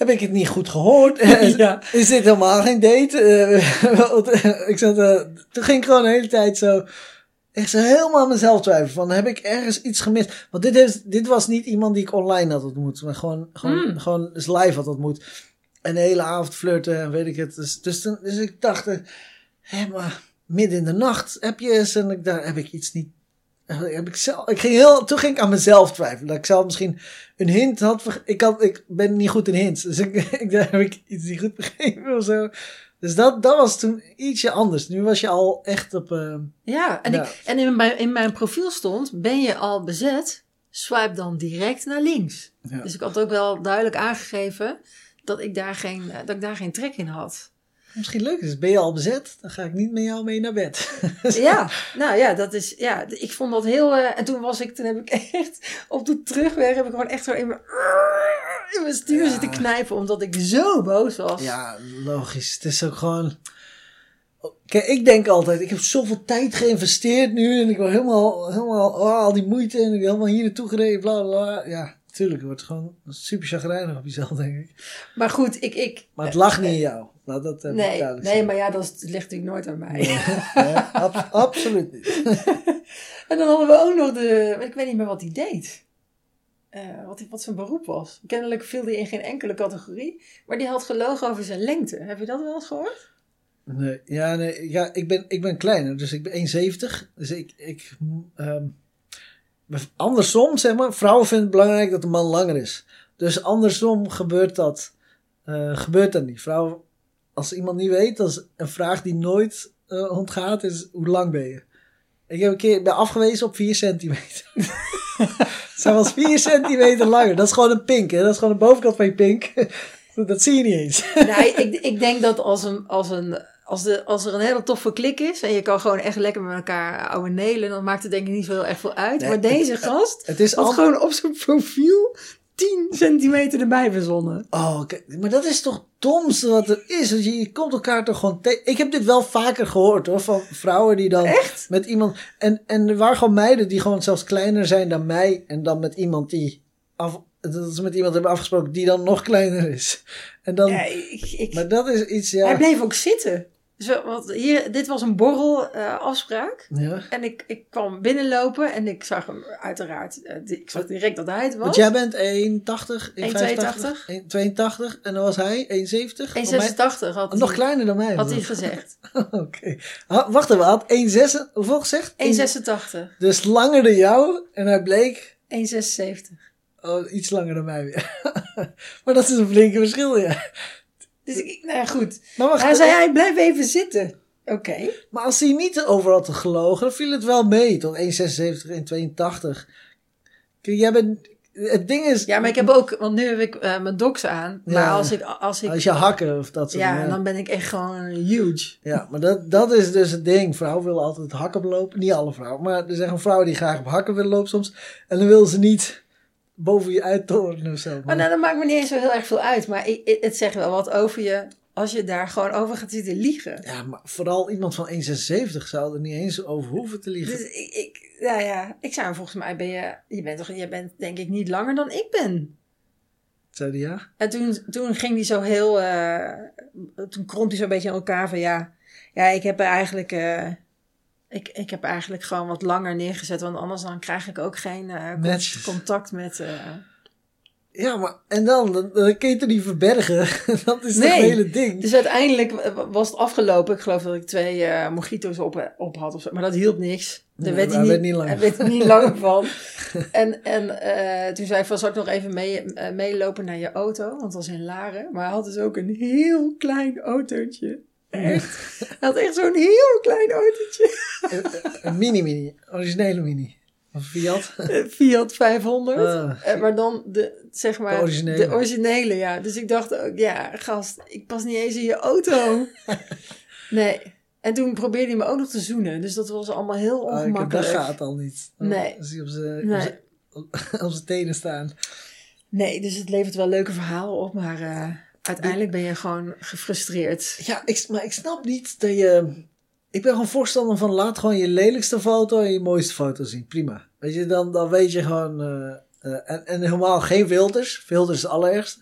Heb ik het niet goed gehoord? [LAUGHS] Ja. Is dit helemaal geen date? Eh, [LAUGHS] eh, ik zat, eh, toen ging ik gewoon de hele tijd zo... Echt zo helemaal aan mezelf twijfelen. Van, heb ik ergens iets gemist? Want dit, heeft, dit was niet iemand die ik online had ontmoet. Maar gewoon, gewoon, Mm. gewoon live had ontmoet. En de hele avond flirten en weet ik het. Dus, dus, toen- dus ik dacht... eh, Hé, maar midden in de nacht heb je eens... En ik dacht, heb ik iets niet... Heb ik, zelf, ik ging heel, toen ging ik aan mezelf twijfelen. Dat ik zelf misschien een hint had. Ik, had, ik ben niet goed in hints. Dus ik, [LAUGHS] ik dacht, heb ik iets niet goed begrepen of zo. Dus dat, dat was toen ietsje anders. Nu was je al echt op... eh, Ja, en, Ja. Ik, en in, mijn, in mijn profiel stond, ben je al bezet, swipe dan direct naar links. ja. Dus ik had ook wel duidelijk aangegeven dat ik daar geen, eh, dat ik daar geen trek in had. Misschien leuk is, ben je al bezet? Dan ga ik niet met jou mee naar bed. [LAUGHS] Ja, nou ja, dat is, ja, ik vond dat heel, eh, en toen was ik, toen heb ik echt, op de terugweg heb ik gewoon echt zo in mijn, in mijn stuur Ja. zitten knijpen, omdat ik zo boos was. Ja, logisch. Het is ook gewoon... Kijk, ik denk altijd, ik heb zoveel tijd geïnvesteerd nu en ik wil helemaal, helemaal, oh, al die moeite en ik ben helemaal hier naartoe gereden, bla bla. Ja, tuurlijk, het wordt gewoon super chagrijnig op jezelf, denk ik. Maar goed, ik, ik, Maar het lag niet in jou. Dat even nee, duidelijk nee, maar ja, dat is- dat ligt natuurlijk nooit aan mij. Nee, nee, ab- [LAUGHS] absoluut niet. [LAUGHS] En dan hadden we ook nog de. Ik weet niet meer wat hij deed. Eh, wat, wat zijn beroep was. Kennelijk viel hij in geen enkele categorie. Maar die had gelogen over zijn lengte. Heb je dat wel eens gehoord? Nee, ja, nee, ja ik, ben, ik ben kleiner, dus ik ben 1,70. Dus ik, ik, ehm, andersom, zeg maar, vrouwen vinden het belangrijk dat de man langer is. Dus andersom gebeurt dat, eh, gebeurt dat niet. Vrouwen, als iemand niet weet, dat is een vraag die nooit eh, ontgaat, is hoe lang ben je? Ik heb een keer ben afgewezen op 4 centimeter. [LAUGHS] Zij was 4 centimeter langer. Dat is gewoon een pink, hè? Dat is gewoon de bovenkant van je pink. [LAUGHS] dat zie je niet eens. [LAUGHS] Nee, ik, ik denk dat als, een, als, een, als, de, als er een hele toffe klik is en je kan gewoon echt lekker met elkaar ouwe nelen, dan maakt het denk ik niet zo heel erg veel uit. Nee, maar deze het- gast Het is al... gewoon op zijn profiel 10 centimeter erbij verzonnen. Oh, kijk, maar dat is toch het domste wat er is. Want je, je komt elkaar toch gewoon tegen. Ik heb dit wel vaker gehoord hoor, van vrouwen die dan Echt? met iemand. En, en er waren gewoon meiden die gewoon zelfs kleiner zijn dan mij. En dan met iemand die. Af, dat ze met iemand hebben afgesproken die dan nog kleiner is. En dan. Ja, ik, ik, Maar dat is iets, ja. Hij bleef ook zitten. Dus hier, dit was een borrel eh, ja. En ik, ik kwam binnenlopen en ik zag hem uiteraard. eh, ik zag direct dat hij het was. Want jij bent 1,80, 1,82. 82 en dan was hij 1,70. 1,86 had, Oh, Nog hij- kleiner dan mij. had hij gezegd. [LAUGHS] Oké. Wacht even, had 1,6. Hoeveel gezegd? 1,86. Dus langer dan jou en hij bleek 1,76. oh, iets langer dan mij weer. [LAUGHS] maar dat is een flinke verschil, ja. Dus ik, nou ja, goed. Maar, wacht, Hij zei, hij blijf even zitten. Oké. maar als hij niet over had gelogen, dan viel het wel mee. Tot 1,76, 1,82. Kijk, jij bent... Het ding is... Ja, maar ik heb ook, want nu heb ik eh, mijn docs aan. Maar Ja. als ik, als ik, Als je hakken of dat soort ja, dingen. dan ben ik echt gewoon huge. Ja, maar dat, dat is dus het ding. Vrouwen willen altijd hakken lopen. Niet alle vrouwen, maar er zijn gewoon vrouwen die graag op hakken willen lopen soms. En dan willen ze niet boven je uittorenen of zo. Maar nou, dat maakt me niet eens zo heel erg veel uit. Maar ik- het zegt wel wat over je als je daar gewoon over gaat zitten liegen. Ja, maar vooral iemand van 1,76 zou er niet eens over hoeven te liegen. Dus ik, ik, nou ja, ik zou volgens mij ben je, je bent toch, je bent denk ik niet langer dan ik ben. Zei hij ja? En toen, toen ging hij zo heel, eh, toen kromp hij zo een beetje in elkaar van ja, ja, ik heb er eigenlijk, eh, ik, ik heb eigenlijk gewoon wat langer neergezet, want anders dan krijg ik ook geen eh, contact met. eh, Ja, maar en dan? Dan, dan kun je het er niet verbergen. [LAUGHS] dat is Nee. het hele ding. Dus uiteindelijk was het afgelopen. Ik geloof dat ik twee eh mojito's op, op had of zo. Maar dat hielp niks. Daar Nee, werd hij niet, hij werd er niet langer [LAUGHS] van. En, en toen zei hij van, zal ik nog even mee, meelopen naar je auto? Want het was in Laren. Maar hij had dus ook een heel klein autootje. Echt. [LAUGHS] Hij had echt zo'n heel klein autootje. [LAUGHS] Een mini-mini. Originele mini. Of Fiat. [LAUGHS] Een Fiat 500. Ah. Eh, maar dan de, zeg maar, De originele. de originele, ja. Dus ik dacht ook, ja, gast, ik pas niet eens in je auto. nee. En toen probeerde hij me ook nog te zoenen. Dus dat was allemaal heel Ah, ik heb- dat ongemakkelijk. gaat al niet. Dan Nee. is hij op zijn op Nee. zijn- op zijn tenen staan. nee, dus het levert wel leuke verhalen op. Maar eh, uiteindelijk ben je gewoon gefrustreerd. Ja, ik, maar ik snap niet dat je... Ik ben gewoon voorstander van laat gewoon je lelijkste foto en je mooiste foto zien. Prima. Weet je, dan, dan weet je gewoon... eh, eh, en, en helemaal geen filters. Filters is het allerergste.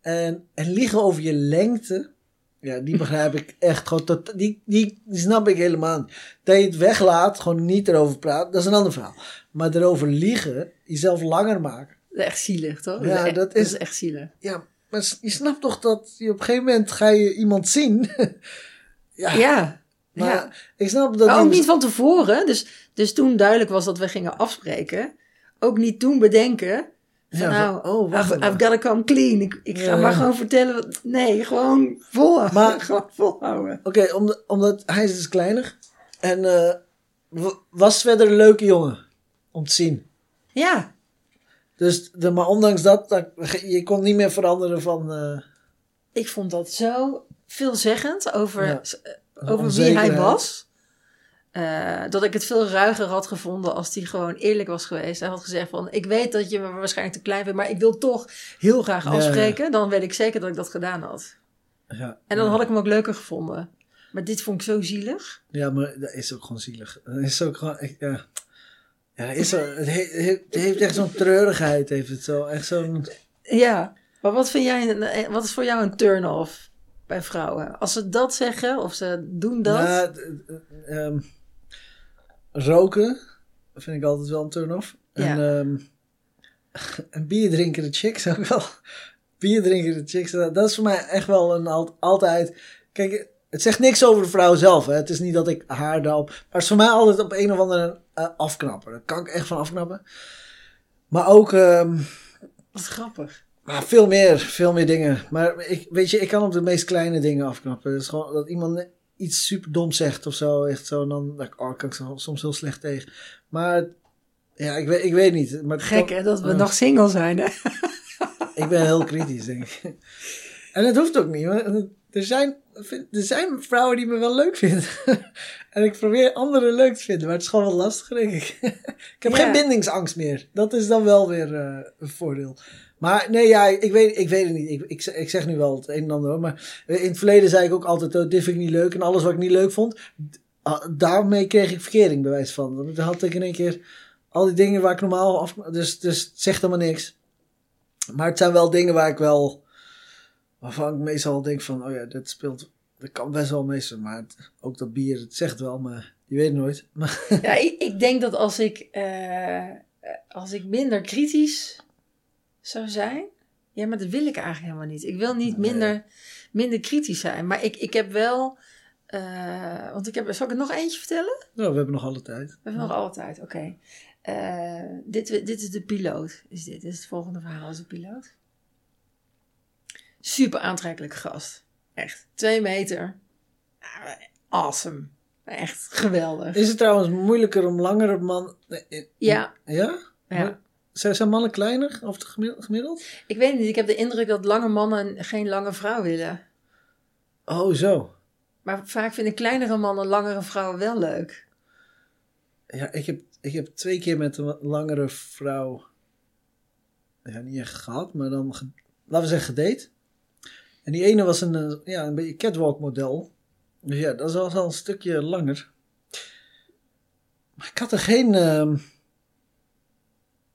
En, en liegen over je lengte... Ja, die begrijp ik echt gewoon tot, die, die, die snap ik helemaal niet. Dat je het weglaat, gewoon niet erover praat, dat is een ander verhaal. Maar erover liegen, jezelf langer maken. Dat is echt zielig, toch? Ja, echt, dat is- echt zielig. Ja, maar je snapt toch dat je op een gegeven moment ga je iemand zien. [LAUGHS] ja, Ja. maar ja. ik snap dat Maar ook niet van tevoren. Dus, dus toen duidelijk was dat we gingen afspreken. Ook niet toen bedenken. Van, Ja, nou, oh, wacht I've. I've gotta come clean. Ik, ik ga Ja, maar gewoon vertellen. Wat, nee, gewoon volhouden. Maar- [LAUGHS] gewoon volhouden. Oké, omdat, omdat hij is dus kleiner. En eh, was verder een leuke jongen om te zien. Ja, Dus, de, maar ondanks dat, dat, je kon niet meer veranderen van... eh, ik vond dat zo veelzeggend over, Ja. eh, over wie hij was. Eh, dat ik het veel ruiger had gevonden als hij gewoon eerlijk was geweest. Hij had gezegd van, ik weet dat je me waarschijnlijk te klein vindt, maar ik wil toch heel graag Ja. afspreken. Dan weet ik zeker dat ik dat gedaan had. ja, En dan ja. had ik hem ook leuker gevonden. Maar dit vond ik zo zielig. Ja, maar dat is ook gewoon zielig. Dat is ook gewoon... ik- ja, ja is het, he- het heeft echt zo'n treurigheid, heeft het zo. Echt zo'n... Ja, maar wat vind jij, wat is voor jou een turn-off bij vrouwen? Als ze dat zeggen of ze doen dat. Ja, d- ehm, roken vind ik altijd wel een turn-off. En, Ja. en bier drinken de chicks ook wel. Bier drinken de chicks, dat dat is voor mij echt wel een al- altijd... Kijk, het zegt niks over de vrouw zelf. Hè. Het is niet dat ik haar daarop... Maar het is voor mij altijd op een of andere uh, afknappen. Daar kan ik echt van afknappen. Maar ook... ehm, Wat grappig. maar veel meer, veel meer dingen. Maar ik, weet je, ik kan op de meest kleine dingen afknappen. Gewoon dat iemand iets super dom zegt of zo. Echt zo, dan dan oh, kan ik soms heel slecht tegen. Maar ja, ik weet, ik weet niet. Maar Gek hè, dat we nog single zijn hè. Ik ben heel kritisch, denk ik. En het hoeft ook niet. Er zijn, er zijn vrouwen die me wel leuk vinden. [LAUGHS] En ik probeer anderen leuk te vinden. Maar het is gewoon wel lastig, denk ik. [LAUGHS] Ik heb Ja. geen bindingsangst meer. Dat is dan wel weer eh, een voordeel. Maar nee, ja, ik weet, ik weet het niet. Ik, ik, ik zeg nu wel het een en ander. hoor. Maar in het verleden zei ik ook altijd, oh, dit vind ik niet leuk. En alles wat ik niet leuk vond, ah, daarmee kreeg ik verkering bewijs van. Dan had ik in één keer al die dingen waar ik normaal af... Dus, dus het zegt helemaal niks. Maar het zijn wel dingen waar ik wel... Waarvan ik meestal denk van, oh ja, dat speelt... Dat kan best wel meestal, maar het- ook dat bier, het zegt wel, maar je weet nooit. [LAUGHS] Ja, ik, ik denk dat als ik, eh, als ik minder kritisch zou zijn. Ja, maar dat wil ik eigenlijk helemaal niet. Ik wil niet Nee. minder, minder kritisch zijn. Maar ik, ik heb wel. eh, want ik heb. Zal ik er nog eentje vertellen? nou, we hebben nog alle tijd. We hebben nog altijd, oké. Eh, dit, dit is de piloot. Is dit? Dit is het volgende verhaal, is de piloot. Super aantrekkelijke gast. Echt. Twee meter. Ah, Awesome. Echt geweldig. Is het trouwens moeilijker om langere man... nee, eh, Ja, Ja? ja. Zijn, zijn mannen kleiner of gemiddeld? Ik weet niet, ik heb de indruk dat lange mannen geen lange vrouw willen. Oh, zo. Maar vaak vinden kleinere mannen langere vrouwen wel leuk. Ja, ik heb, ik heb twee keer met een langere vrouw... Ja, niet echt gehad, maar dan... laten we zeggen gedate. En die ene was een, eh, ja, een beetje catwalk model. Dus ja, dat was al een stukje langer. Maar ik had er geen... ehm,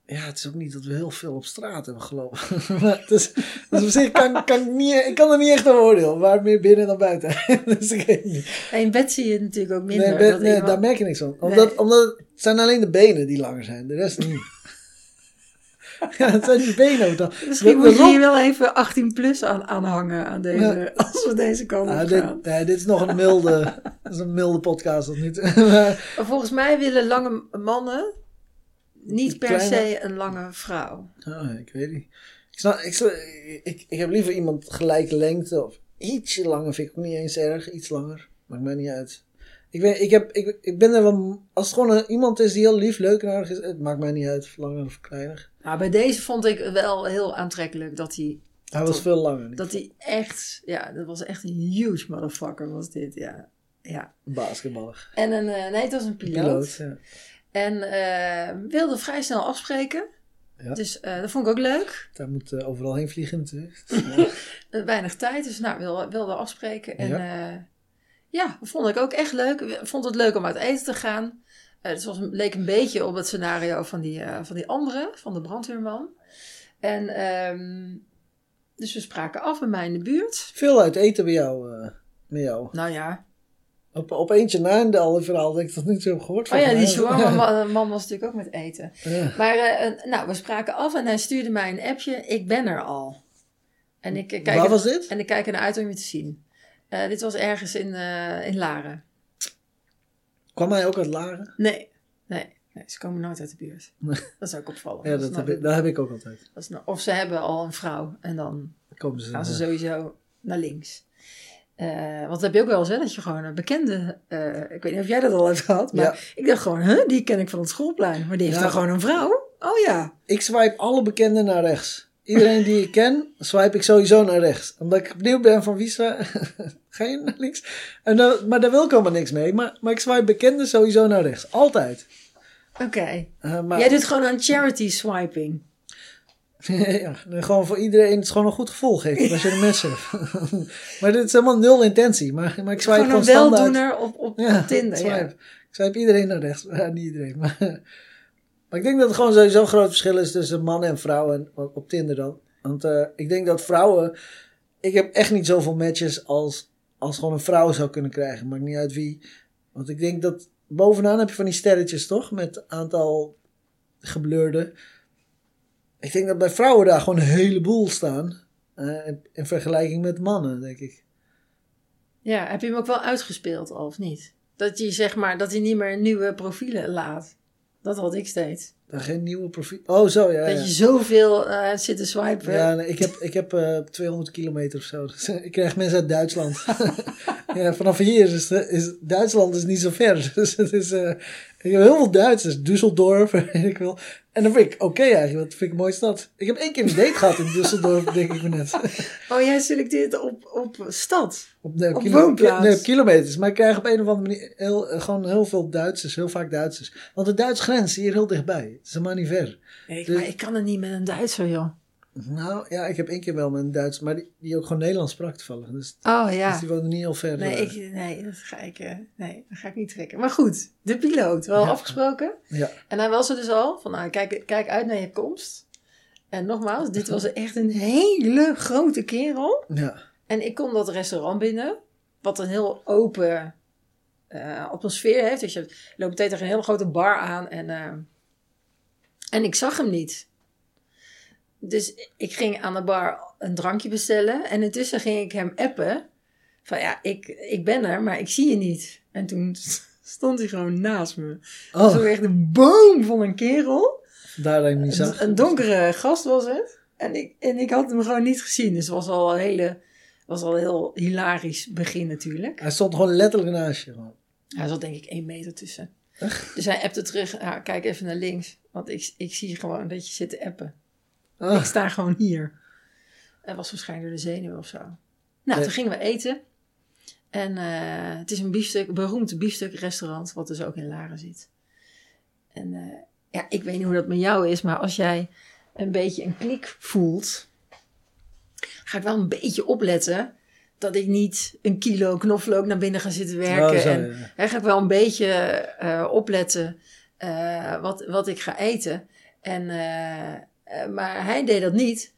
Ja, het is ook niet dat we heel veel op straat hebben gelopen. [LAUGHS] maar is, dus op zich kan, kan ik, niet, ik kan er niet echt over oordelen. Waar meer binnen dan buiten. [LAUGHS] dus ik weet niet. In bed zie je natuurlijk ook minder. Nee, dat nee, iemand- daar merk je niks van. Omdat, Nee. omdat het zijn alleen de benen die langer zijn. De rest niet. [LAUGHS] ja, het zijn die benen ook dan. Misschien moet je hier wel even 18 plus aan, aanhangen aan deze, Ja. [LAUGHS] als we deze kant op Ah, gaan. dit, nee, dit is nog een milde, [LAUGHS] is een milde podcast nu toe. Maar- volgens mij willen lange mannen niet per Kleine- se een lange vrouw. oh, ik weet niet. Ik, snap, ik, snap- ik, ik heb liever iemand gelijke lengte of ietsje langer. Vind ik ook niet eens erg. Iets langer. Maakt mij niet uit. Ik, weet, ik, heb, ik, ik ben er wel... Als het gewoon een- iemand is die heel lief, leuk en aardig is... Het maakt mij niet uit of langer of kleiner. Nou, bij deze vond ik wel heel aantrekkelijk dat hij, Hij was veel langer. dat hij echt, ja, dat was echt een huge motherfucker was dit, ja. ja. Basketballer. En een, eh, nee, het was een piloot. Piloot, ja. En eh, wilde vrij snel afspreken. Ja. Dus eh, dat vond ik ook leuk. Daar moet overal heen vliegen natuurlijk. [LAUGHS] Weinig tijd, dus nou, wilde, wilde afspreken. En Ja. ja. vond ik ook echt leuk. Vond het leuk om uit eten te gaan. Eh het was, een- leek een beetje op het scenario van die, eh, van die andere, van de brandweerman. En ehm, dus we spraken af bij mij in de buurt. Veel uit eten bij jou. met jou. Nou ja, Op, op eentje na in de alle verhaal dat ik dat niet zo heb gehoord. oh ja, die mij. shawarma [LAUGHS] man, was natuurlijk ook met eten. Ja. Maar nou, we spraken af en hij stuurde mij een appje. Ik ben er al. En ik kijk, Waar was dit? en ik kijk ernaar uit om je te zien. Dit was ergens in, in Laren. Kwam hij ook uit Laren? Nee, nee, nee, ze komen nooit uit de buurt. Nee. Dat is ook opvallend. Ja, Dat dat is heb nou- ik, dat heb ik ook altijd. dat is nou- of ze hebben al een vrouw en dan komen ze. gaan ze sowieso naar links. Eh, want dat heb je ook wel eens, hè, dat je gewoon een bekende... eh, ik weet niet of jij dat al hebt gehad, maar Ja. ik dacht gewoon, huh, die ken ik van het schoolplein. Maar die heeft Ja. dan gewoon een vrouw? Oh ja. Ik swipe alle bekenden naar rechts. Iedereen die ik ken, swipe ik sowieso naar rechts. Omdat ik benieuwd ben van wie swi- [LAUGHS] Ga je naar links? En dan, maar daar wil ik helemaal niks mee. Maar, maar ik swipe bekenden sowieso naar rechts. Altijd. Oké. Eh, maar, Jij doet gewoon aan charity swiping. [LAUGHS] ja, gewoon voor iedereen het is gewoon een goed gevoel geeft als je match hebt. [LAUGHS] maar dit is helemaal nul intentie. Maar, maar ik swipe Gewoon gewoon, een standaard. weldoener op, op, Ja, op Tinder. swipe. Ja. Ik swipe iedereen naar rechts. Ja, niet iedereen. Maar, maar ik denk dat het gewoon sowieso een groot verschil is tussen mannen en vrouwen op, op Tinder dan. Want eh, ik denk dat vrouwen... Ik heb echt niet zoveel matches als, als gewoon een vrouw zou kunnen krijgen. Maakt niet uit wie. Want ik denk dat... Bovenaan heb je van die sterretjes toch? Met aantal geblurde. Ik denk dat bij vrouwen daar gewoon een heleboel staan. eh, in, in vergelijking met mannen, denk ik. Ja, heb je hem ook wel uitgespeeld al of niet? Dat je zeg maar, dat hij niet meer nieuwe profielen laat. Dat had ik steeds. Dan geen nieuwe profiel. Oh, zo, ja. Dat ja. je zoveel eh zit te swipen. Ja, nee, ik heb, ik heb eh, 200 kilometer of zo. [LAUGHS] Dus, eh, ik krijg mensen uit Duitsland. [LAUGHS] ja, vanaf hier is, is Duitsland is niet zo ver. [LAUGHS] Dus het is, eh, ik heb heel veel Duitsers. Düsseldorf, weet ik wel. En dan vind ik oké eigenlijk, want dat vind ik een mooie stad. Ik heb één keer een date gehad in Düsseldorf, denk ik me net. Oh, jij selecteert op, op stad. Op, nee, op, Op kilo- woonplaats. nee, op kilometers. Maar ik krijg op een of andere manier heel, eh, gewoon heel veel Duitsers. Heel vaak Duitsers. Want de Duitse grens is hier heel dichtbij. Het is helemaal niet ver. Nee, Dus- maar ik kan er niet met een Duitser, joh. Nou ja, ik heb één keer wel met een Duits, maar die, die ook gewoon Nederlands sprak toevallig. Dus, Oh dus ja. die woonde niet heel ver. Nee, eh, ik, nee, dat ga ik, eh, nee, dat ga ik niet trekken. Maar goed, de piloot, wel Ja. afgesproken. Ja. En hij was er dus al, van nou, kijk, kijk uit naar je komst. En nogmaals, dit was echt een hele grote kerel. ja. En ik kom dat restaurant binnen, wat een heel open eh, atmosfeer heeft. Dus je loopt meteen tegen een hele grote bar aan en, en ik zag hem niet. Dus ik ging aan de bar een drankje bestellen en intussen ging ik hem appen. Van ja, ik, ik ben er, maar ik zie je niet. En toen [LAUGHS] stond hij gewoon naast me. Oh, Zo echt een boom van een kerel. daar dat ik niet zag. Een, een donkere gast was het. En ik, en ik had hem gewoon niet gezien. Dus het was al een hele, was al een heel hilarisch begin natuurlijk. Hij stond gewoon letterlijk naast je. Hij zat denk ik één meter tussen. Dus hij appte terug. "Ja, kijk even naar links. Want ik, ik zie gewoon dat je zit te appen. Ik sta gewoon hier. Het was waarschijnlijk door de zenuwen of zo. Nou, Nee. toen gingen we eten. En eh, het is een biefstuk, beroemd biefstukrestaurant, wat dus ook in Laren zit. En eh, ja, ik weet niet hoe dat met jou is, maar als jij een beetje een klik voelt, ga ik wel een beetje opletten dat ik niet een kilo knoflook naar binnen ga zitten werken. Zo, en ja. hè, ga ik wel een beetje eh, opletten eh, wat, wat ik ga eten. En, eh, eh, maar hij deed dat niet.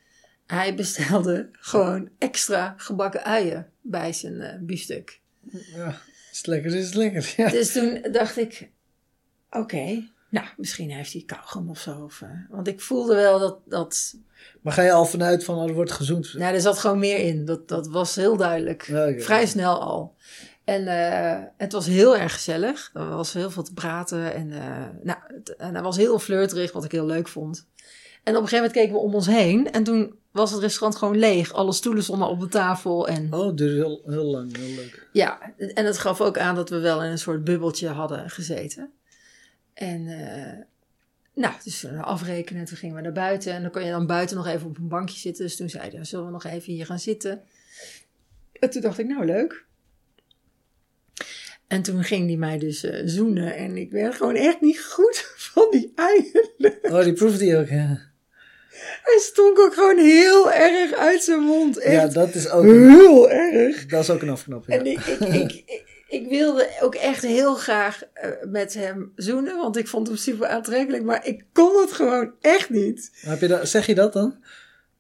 Hij bestelde [LAUGHS] gewoon extra gebakken uien bij zijn biefstuk. ja. Is het lekker, is het lekker. Ja. Dus toen dacht ik, oké, nou, misschien heeft hij kauwgom of zo. Of, want ik voelde wel dat, dat Maar ga je al vanuit van, oh, er wordt gezoend? nou, er zat gewoon meer in. Dat, dat was heel duidelijk. Ja. Vrij snel al. En eh, het was heel erg gezellig. Er was heel veel te praten. En, eh, nou, het, en hij was heel flirterig, wat ik heel leuk vond. En op een gegeven moment keken we om ons heen. En toen was het restaurant gewoon leeg. Alle stoelen stonden op de tafel. En Oh, het duurde heel, heel lang, heel leuk. ja, en het gaf ook aan dat we wel in een soort bubbeltje hadden gezeten. En eh, nou, dus we afrekenen. Toen gingen we naar buiten. En dan kon je dan buiten nog even op een bankje zitten. Dus toen zeiden we, zullen we nog even hier gaan zitten? En toen dacht ik, nou leuk. En toen ging hij mij dus eh, zoenen. En ik werd gewoon echt niet goed [LAUGHS] van die eieren. Oh, die proefde hij ook, ja. Hij stonk ook gewoon heel erg uit zijn mond. Echt Ja, dat is ook, heel erg. dat is ook een afknapping. En ik, ik, ik, [LAUGHS] ik, ik wilde ook echt heel graag eh, met hem zoenen, want ik vond hem super aantrekkelijk, maar ik kon het gewoon echt niet. Heb je dat, zeg je dat dan?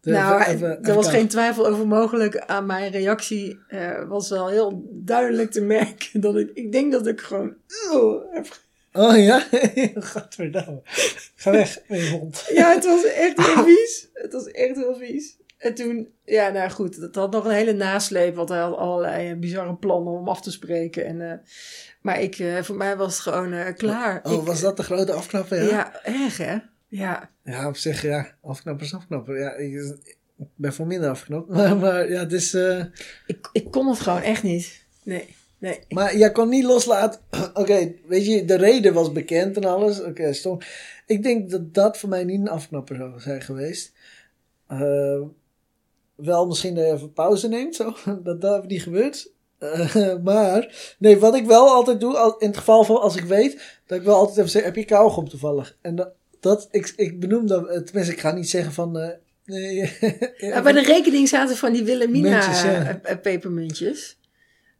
De- nou, even- even- er was geen twijfel over mogelijk. Aan mijn reactie eh, was wel heel duidelijk te merken dat ik, ik denk dat ik gewoon uh, heb Oh ja? [LAUGHS] Gadverdamme. Ga weg je hond. [LAUGHS] Ja, het was echt heel vies. Het was echt heel vies. En toen, ja, nou goed, het had nog een hele nasleep, want hij had allerlei bizarre plannen om af te spreken. En, eh, maar ik, eh, voor mij was het gewoon klaar. Oh, Ik- was dat de grote afknapper? Ja, Ja, erg hè? Ja. Ja op zich, ja. Afknapper is afknapper. Ja, ik, ik ben voor minder afgeknapt. [LAUGHS] Maar, maar ja, het is... eh, Ik, ik kon het gewoon echt niet. Nee, nee. Maar jij kon niet loslaten. [CLEARS THROAT] Oké, weet je, de reden was bekend en alles. Oké, stom. Ik denk dat dat voor mij niet een afknapper zou zijn geweest. Eh, wel misschien dat je even pauze neemt, zo. [LAUGHS] Dat dat niet gebeurt. Eh, [LAUGHS] maar, nee, wat ik wel altijd doe, in het geval van als ik weet, dat ik wel altijd even zeg, heb je kauwgom toevallig? En dat, dat ik, ik benoem dat, eh, tenminste, ik ga niet zeggen van, eh, nee. [LAUGHS] Nou, bij de rekening zaten van die Wilhelmina Muntjes, ja. eh, eh, pepermuntjes.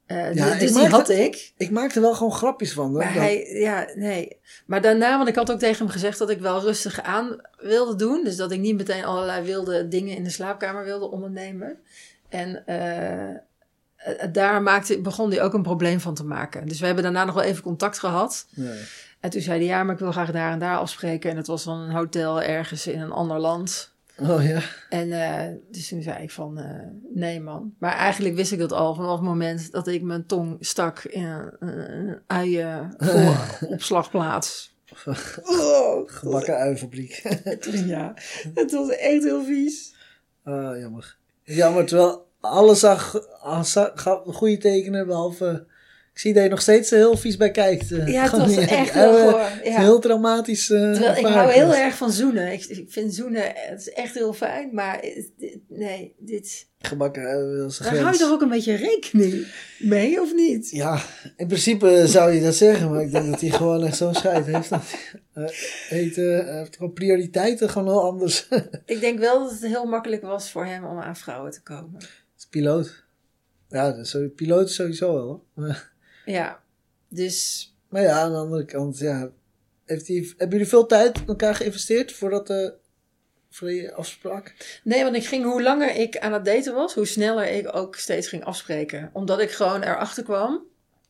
Eh, Ja, dus die maakte- had ik. ik maak er wel gewoon grapjes van. hoor. Maar Dat- hij, ja, nee. Maar daarna, want ik had ook tegen hem gezegd dat ik wel rustig aan wilde doen. Dus dat ik niet meteen allerlei wilde dingen in de slaapkamer wilde ondernemen. En eh, eh, daar maakte, begon hij ook een probleem van te maken. Dus we hebben daarna nog wel even contact gehad. Nee. En toen zei hij, ja, maar ik wil graag daar en daar afspreken. En het was dan een hotel ergens in een ander land. Oh ja. En eh, dus toen zei ik van, eh, nee man. Maar eigenlijk wist ik dat al vanaf het moment dat ik mijn tong stak in een, een uien voor [LAUGHS] opslagplaats. [LAUGHS] Oh, Gebakken uienfabriek. [LAUGHS] ja, het was echt heel vies. Ah, jammer. Jammer, terwijl alles zag, alles zag goede tekenen, behalve... Ik zie dat je nog steeds er heel vies bij kijkt. eh. Ja, het was echt eh, heel eh, goor. Ja. een heel traumatisch eh Terwijl ik hou heel erg van zoenen. Ik, ik vind zoenen, het is echt heel fijn. Maar dit- nee, dit... Gebakken is een Daar hou je toch ook een beetje rekening mee, of niet? Ja, in principe zou je dat zeggen, maar ik denk dat hij gewoon echt zo'n scheid heeft. Dat eh, eh, hij heeft gewoon prioriteiten gewoon heel anders. [LAUGHS] Ik denk wel dat het heel makkelijk was voor hem om aan vrouwen te komen. is piloot. Ja, dat is zo- piloot is sowieso wel. hoor. Maar, Ja, dus maar ja, aan de andere kant, ja. Heeft hij, hebben jullie veel tijd in elkaar geïnvesteerd voordat eh voor je afspraak? Nee, want ik ging, hoe langer ik aan het daten was, hoe sneller ik ook steeds ging afspreken. Omdat ik gewoon erachter kwam,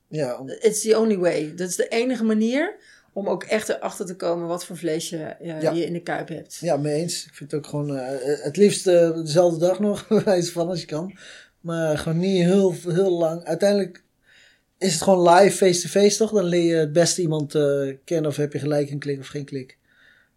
Ja, om- it's the only way. Dat is de enige manier om ook echt erachter te komen wat voor vlees je, Ja. je in de kuip hebt. ja, mee eens. Ik vind het ook gewoon eh, het liefst eh, dezelfde dag nog, [LAUGHS] bij wijze van als je kan. Maar gewoon niet heel, heel lang. Uiteindelijk is het gewoon live, face-to-face toch? Dan leer je het beste iemand eh, kennen of heb je gelijk een klik of geen klik.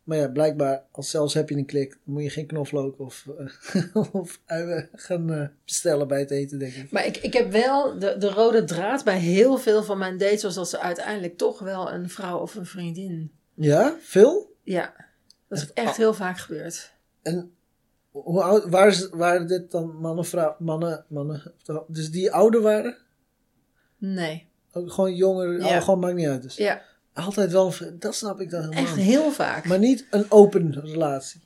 Maar ja, blijkbaar, als zelfs heb je een klik, dan moet je geen knoflook of, eh, [LAUGHS] of uien gaan eh, bestellen bij het eten, denk ik. Maar ik, ik heb wel de, de rode draad bij heel veel van mijn dates, was dat ze uiteindelijk toch wel een vrouw of een vriendin. Ja, veel? Ja, dat is echt heel vaak gebeurd. En hoe oud, waar is, waren dit dan mannen, vrouw, mannen, mannen, dus die ouder waren? Nee. Ook gewoon jonger, Ja. gewoon maakt niet uit. Dus. Ja, Altijd wel, dat snap ik dan helemaal echt heel vaak. Maar niet een open relatie.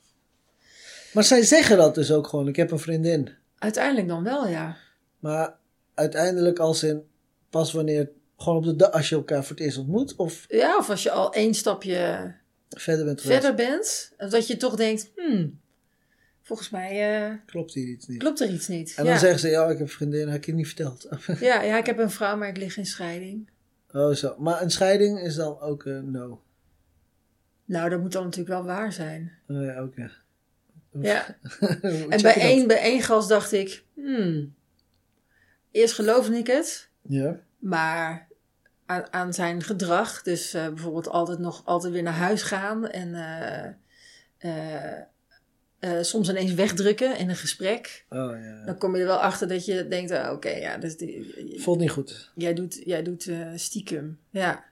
Maar zij zeggen dat dus ook gewoon, ik heb een vriendin. Uiteindelijk dan wel, ja. Maar uiteindelijk als in, pas wanneer, gewoon op de dag, als je elkaar voor het eerst ontmoet, of Ja, of als je al één stapje verder bent verder bent, dat je toch denkt, hmm, volgens mij eh, Klopt hier iets niet. klopt er iets niet. En ja. dan zeggen ze, ja, ik heb een vriendin, heb ik je niet verteld. [LAUGHS] ja, ja, ik heb een vrouw, maar ik lig in scheiding. oh zo. Maar een scheiding is dan ook een no. Nou, dat moet dan natuurlijk wel waar zijn. Oh ja, ook ja. [LAUGHS] En bij één, bij één gast dacht ik, hmm, eerst geloofde ik het, Ja. maar aan, aan zijn gedrag, dus eh, bijvoorbeeld altijd nog altijd weer naar huis gaan en eh, eh, soms ineens wegdrukken in een gesprek, Oh ja. dan kom je er wel achter dat je denkt, ah, oké, ja, dus die, Voelt niet goed. jij doet, jij doet eh, stiekem. Ja,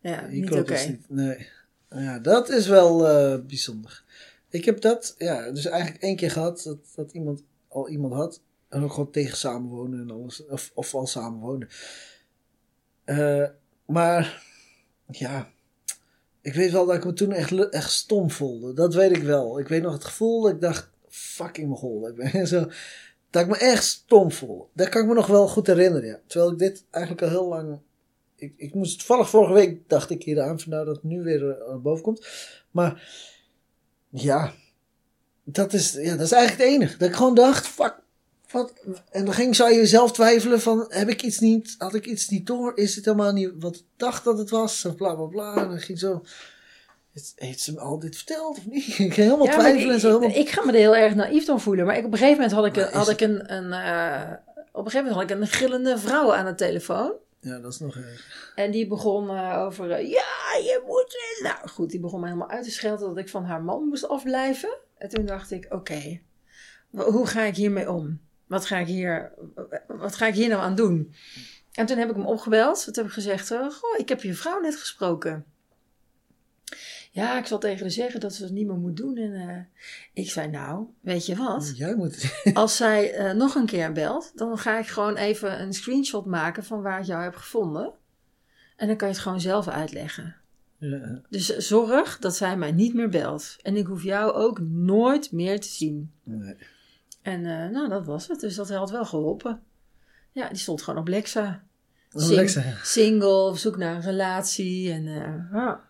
ja niet oké. Nee. Ja, dat is wel eh, bijzonder. Ik heb dat, ja, dus eigenlijk één keer gehad dat, dat iemand al iemand had. En ook gewoon tegen samenwonen en alles. Of, of al samenwonen. Maar, ja. Ik weet wel dat ik me toen echt, echt stom voelde. Dat weet ik wel. Ik weet nog het gevoel dat ik dacht, fucking. Ik ben [LAUGHS] zo, dat ik me echt stom voelde. Dat kan ik me nog wel goed herinneren, ja. Terwijl ik dit eigenlijk al heel lang ik, ik moest toevallig vorige week dacht ik hier aan, vandaar dat het nu weer eh, naar boven komt. Maar ja, dat is, ja, dat is eigenlijk het enige. Dat ik gewoon dacht, fuck, wat? En dan ging, zou je zelf twijfelen van, heb ik iets niet, had ik iets niet door? Is het helemaal niet wat ik dacht dat het was? Of bla bla bla. En dan ging zo, heeft, ze me al dit verteld of niet? [LAUGHS] Ik ging helemaal Ja, twijfelen en zo. ik, Helemaal, ik ga me er heel erg naïef dan voelen. Maar ik, op een gegeven moment had ik, een, had ik een, een eh, op een gegeven moment had ik een gillende vrouw aan de telefoon. ja, dat is nog erg. En die begon eh, over, eh, ja, je moet... Nou goed, die begon me helemaal uit te schelden dat ik van haar man moest afblijven. En toen dacht ik, oké, hoe ga ik hiermee om? Wat ga ik hier, wat ga ik hier nou aan doen? En toen heb ik hem opgebeld. Toen heb ik gezegd, eh, goh, ik heb je vrouw net gesproken. Ja, ik zal tegen haar zeggen dat ze het niet meer moet doen. En eh, ik zei, nou, weet je wat? Jij moet [LAUGHS] Als zij eh, nog een keer belt, dan ga ik gewoon even een screenshot maken van waar ik jou heb gevonden. En dan kan je het gewoon zelf uitleggen. ja, Dus zorg dat zij mij niet meer belt. En ik hoef jou ook nooit meer te zien. nee. En eh, nou, dat was het. Dus dat had wel geholpen. Ja, die stond gewoon op Lexa. Sing- Lexa. Single, op zoek naar een relatie. En eh, ja.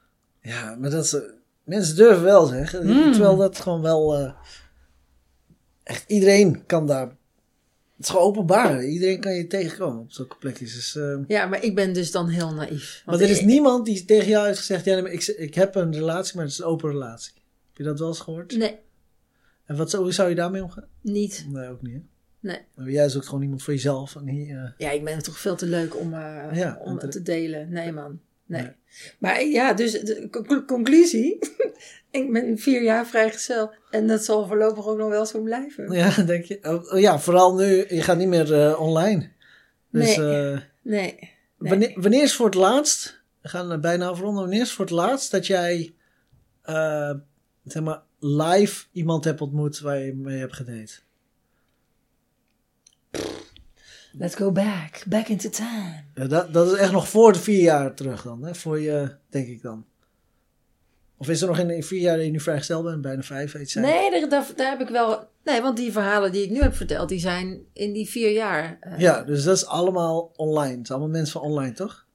Ja, maar dat is, eh, mensen durven wel zeg. Mm. Terwijl dat gewoon wel. echt iedereen kan daar. Het is gewoon openbaar. Iedereen kan je tegenkomen op zulke plekjes. Dus, ja, maar ik ben dus dan heel naïef. maar Want er is ik- niemand die tegen jou heeft gezegd: ja, nee, maar ik, ik heb een relatie, maar het is een open relatie. Heb je dat wel eens gehoord? Nee, En wat, hoe zou je daarmee omgaan? Niet. Nee, ook niet. Hè? Nee. Maar jij zoekt gewoon iemand voor jezelf. En niet, eh, Ja, ik ben het toch veel te leuk om, eh, Ja, om te- te delen. Nee, man. Nee. Nee. Maar ja, dus de con- conclusie. [LAUGHS] ik ben vier jaar vrijgezel. En dat zal voorlopig ook nog wel zo blijven. ja, denk je? Oh, oh ja, vooral nu. Je gaat niet meer eh, online. Dus Nee. eh, Nee. nee. wanneer, wanneer is voor het laatst... We gaan er bijna afronden. Wanneer is voor het laatst dat jij... eh, zeg maar, live iemand hebt ontmoet waar je mee hebt gedate? Let's go back. Back into time. Ja, dat, dat is echt nog voor de vier jaar terug dan, hè? Voor je, denk ik dan. Of is er nog in de vier jaar dat je nu vrijgesteld bent, bijna vijf, weet je? Nee, daar, daar, daar heb ik wel... Nee, want die verhalen die ik nu heb verteld, die zijn in die vier jaar. eh, Ja, dus dat is allemaal online. Het zijn allemaal mensen van online, toch?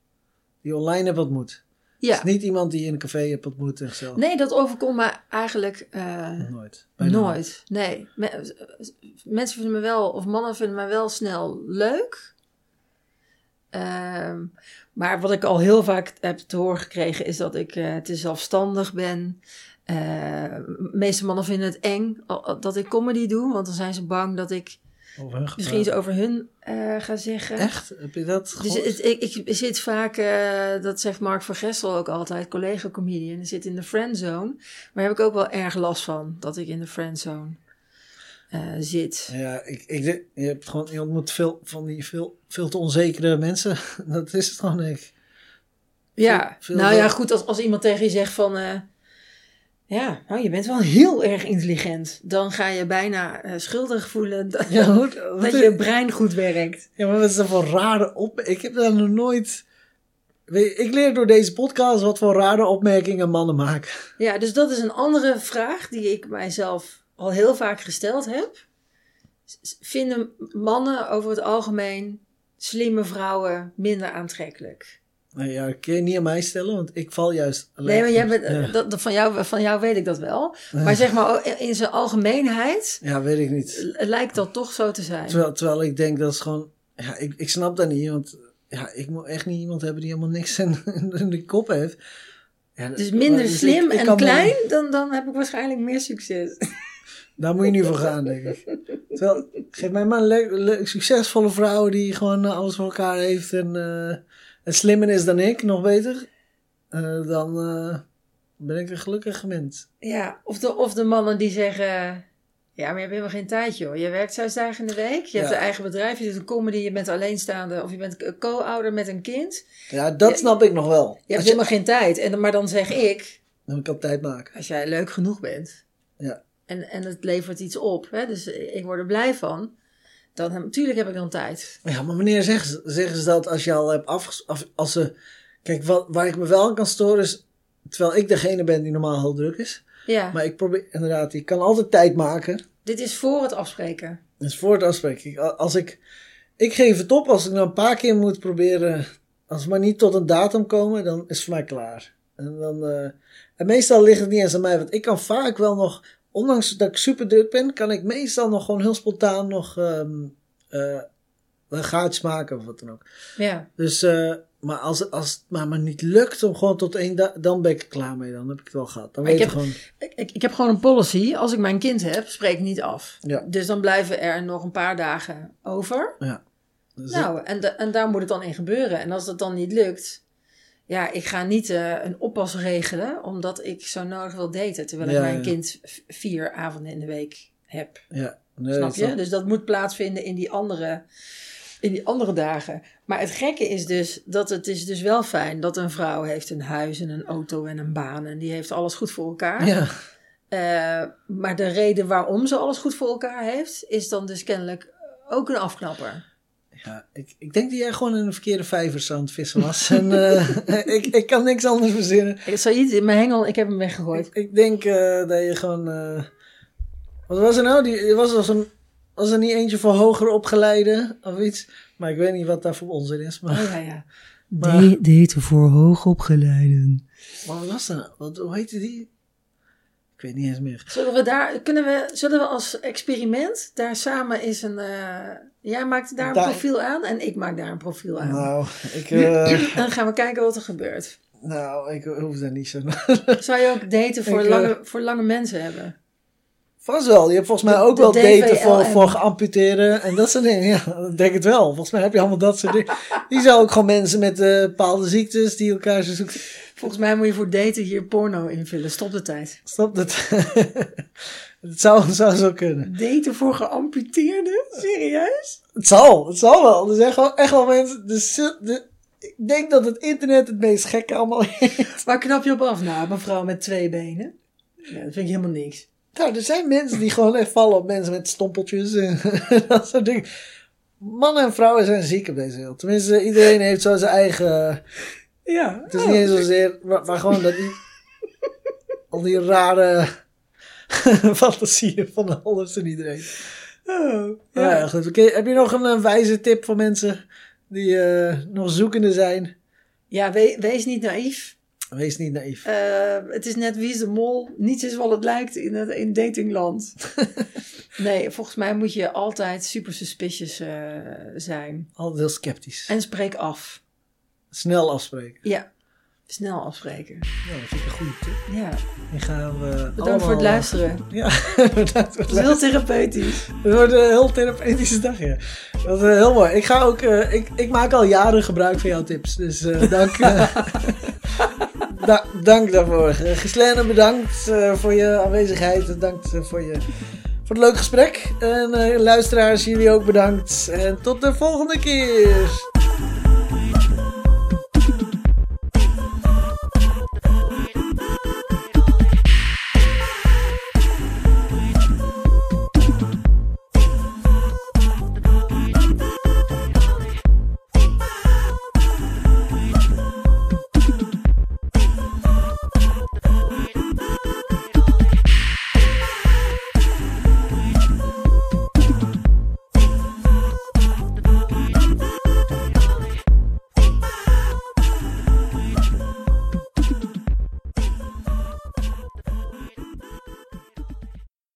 Die online hebben ontmoet. Ja. Het is niet iemand die in een café hebt ontmoet en zelf. Nee, dat overkomt me eigenlijk eh, Nooit. Bijna nooit. Nee. Me- mensen vinden me wel, of mannen vinden me wel snel leuk. Ehm, maar wat ik al heel vaak heb te horen gekregen is dat ik eh, te zelfstandig ben. Eh, de meeste mannen vinden het eng dat ik comedy doe, want dan zijn ze bang dat ik Over hun misschien iets over hun eh, ga zeggen. Echt? Heb je dat Dus gehoord? het, ik, ik zit vaak, eh, dat zegt Mark van Gessel ook altijd, collega-comedian, zit in de friendzone. Maar daar heb ik ook wel erg last van, dat ik in de friendzone eh, zit. Ja, ik, ik, je, hebt gewoon, je ontmoet veel van die veel, veel te onzekere mensen. [LAUGHS] Dat is het gewoon, ik. Ja, veel nou wel- ja, goed, als, als iemand tegen je zegt van, ja, nou, je bent wel heel erg intelligent. Dan ga je bijna eh, schuldig voelen dat, Ja, [LAUGHS] wat dat je brein goed werkt. Ja, maar wat is dat voor rare op... Ik heb daar nog nooit... Weet je, ik leer door deze podcast wat voor rare opmerkingen mannen maken. Ja, dus dat is een andere vraag die ik mijzelf al heel vaak gesteld heb. Vinden mannen over het algemeen slimme vrouwen minder aantrekkelijk? Nou ja, kun je niet aan mij stellen, want ik val juist... Nee, maar jij bent, Ja. dat, dat- van, jou, van jou weet ik dat wel. Maar zeg maar, in zijn algemeenheid Ja, weet ik niet. lijkt dat toch zo te zijn. Terwijl, terwijl ik denk dat is gewoon... Ja, ik, ik snap dat niet, want... Ja, ik moet echt niet iemand hebben die helemaal niks in, in de kop heeft. Ja, Dus maar- minder dus slim ik en klein, dan, dan heb ik waarschijnlijk meer succes. [LAUGHS] Daar moet je nu voor gaan, denk ik. Terwijl, geef mij maar een leuk, leuk, succesvolle vrouw die gewoon eh, alles voor elkaar heeft en, eh, en slimmer is dan ik, nog beter. Eh, dan eh, ben ik een gelukkig mens. Ja, of de, of de mannen die zeggen... Ja, maar je hebt helemaal geen tijd, joh. Je werkt zes dagen in de week. Je hebt een eigen bedrijf. Je doet een comedy. Je bent alleenstaande. Of je bent co-ouder met een kind. Ja, dat snap ik nog wel. Je hebt je, helemaal geen tijd. En, maar dan zeg ik... dan kan ik tijd maken. Als jij leuk genoeg bent. Ja. En, en het levert iets op. Hè, dus ik word er blij van. Dan natuurlijk heb ik dan tijd. Ja, maar wanneer zeggen ze, zeggen ze dat als je al hebt afges... Af, als ze, kijk, wat, waar ik me wel aan kan storen is... Terwijl ik degene ben die normaal heel druk is. Ja, Maar ik probeer, inderdaad, ik kan altijd tijd maken. dit is voor het afspreken. Dus voor het afspreken. Ik- Als ik, ik geef het op als ik nou een paar keer moet proberen. Als we maar niet tot een datum komen, dan is het voor mij klaar. En, dan, eh, en meestal ligt het niet eens aan mij, want ik kan vaak wel nog, ondanks dat ik super druk ben, kan ik meestal nog gewoon heel spontaan nog ehm eh, een gaatjes maken of wat dan ook. Ja. Dus, eh, maar als, als het maar, maar niet lukt om gewoon tot één dag, dan ben ik er klaar mee. Dan heb ik het wel gehad. Dan Maar weet ik heb- gewoon. Ik, ik, heb gewoon een policy. Als ik mijn kind heb, spreek ik niet af. Ja. Dus dan blijven er nog een paar dagen over. Dus Nou, en, en daar moet het dan in gebeuren. En als dat dan niet lukt, ja, ik ga niet eh, een oppas regelen, omdat ik zo nodig wil daten, terwijl Ja, ik mijn ja. kind vier avonden in de week heb. ja, nee, snap je? Dus dat moet plaatsvinden in die andere, in die andere dagen. Maar het gekke is dus dat het is dus wel fijn dat een vrouw heeft een huis en een auto en een baan en die heeft alles goed voor elkaar. Ja, Eh, maar de reden waarom ze alles goed voor elkaar heeft, is dan dus kennelijk ook een afknapper. Ja, ik, ik denk dat jij gewoon in de verkeerde vijvers aan het vissen was. [LAUGHS] en eh, ik, ik kan niks anders verzinnen. Ik zou iets in mijn hengel, ik heb hem weggegooid. Ik, ik denk eh, dat je gewoon. eh, wat was er nou? Die, was, was, een, was er niet eentje voor hoger opgeleide of iets? Maar ik weet niet wat daar voor onzin is. Maar, Oh ja, ja. Maar- voor hoogopgeleiden. maar wat was dat nou? Wat, hoe heette die? Weet niet eens meer. Zullen we daar, kunnen we, zullen we als experiment daar samen eens een, eh, jij maakt daar een Daar- profiel aan en ik maak daar een profiel aan. Nou, ik, eh, [CLEARS THROAT] dan gaan we kijken wat er gebeurt. nou, ik hoef daar niet zo. Zou je ook daten voor, [LAUGHS] Ik, eh, lange, voor lange mensen hebben? Vast wel. Je hebt volgens mij ook de wel daten voor, voor geamputeerden en dat soort dingen. Ja, ik denk het wel. Volgens mij heb je allemaal dat soort dingen. [LAUGHS] Die zijn ook gewoon mensen met bepaalde ziektes die elkaar zo zoeken. Volgens mij moet je voor daten hier porno invullen. Stop de tijd. Snap dat? [LAUGHS] het zou, zou zo kunnen. Daten voor geamputeerden? Serieus? Het zal, het zal wel. Er zijn gewoon echt wel mensen. De, de, ik denk dat het internet het meest gekke allemaal [LAUGHS] is. Waar knap je op af na, een vrouw met twee benen? Ja, dat vind ik helemaal niks. Nou, er zijn mensen die gewoon echt vallen op mensen met stompeltjes en [LAUGHS] dat soort dingen. Mannen en vrouwen zijn ziek op deze wereld. Tenminste, iedereen heeft zo zijn eigen. Ja. Het is niet eens zozeer, maar, maar gewoon dat die. [LAUGHS] al die rare [LAUGHS] fantasieën van alles en iedereen. Oh, Ja, ja goed. Oké, heb je nog een, eh, wijze tip voor mensen die eh, nog zoekende zijn? Ja, we- wees niet naïef. Wees niet naïef. Eh, het is net wie is de mol. Niets is wat het lijkt in, het, in datingland. [LAUGHS] nee, volgens mij moet je altijd super suspicious eh, zijn. Altijd heel sceptisch. En spreek af. Snel afspreken. Ja, snel afspreken. Ja, dat vind ik een goede tip. Ja, Die gaan we bedankt allemaal, voor het eh, luisteren. [LAUGHS] Ja, bedankt voor het is heel therapeutisch. Het wordt een heel therapeutische dag, ja. Dat is eh, heel mooi. Ik, ga ook, eh, ik, ik maak al jaren gebruik van jouw tips. Dus dank, [LAUGHS] da- dank daarvoor. Gislaine, bedankt voor je aanwezigheid. Bedankt voor, je, voor het leuke gesprek. En luisteraars, jullie ook bedankt. En tot de volgende keer.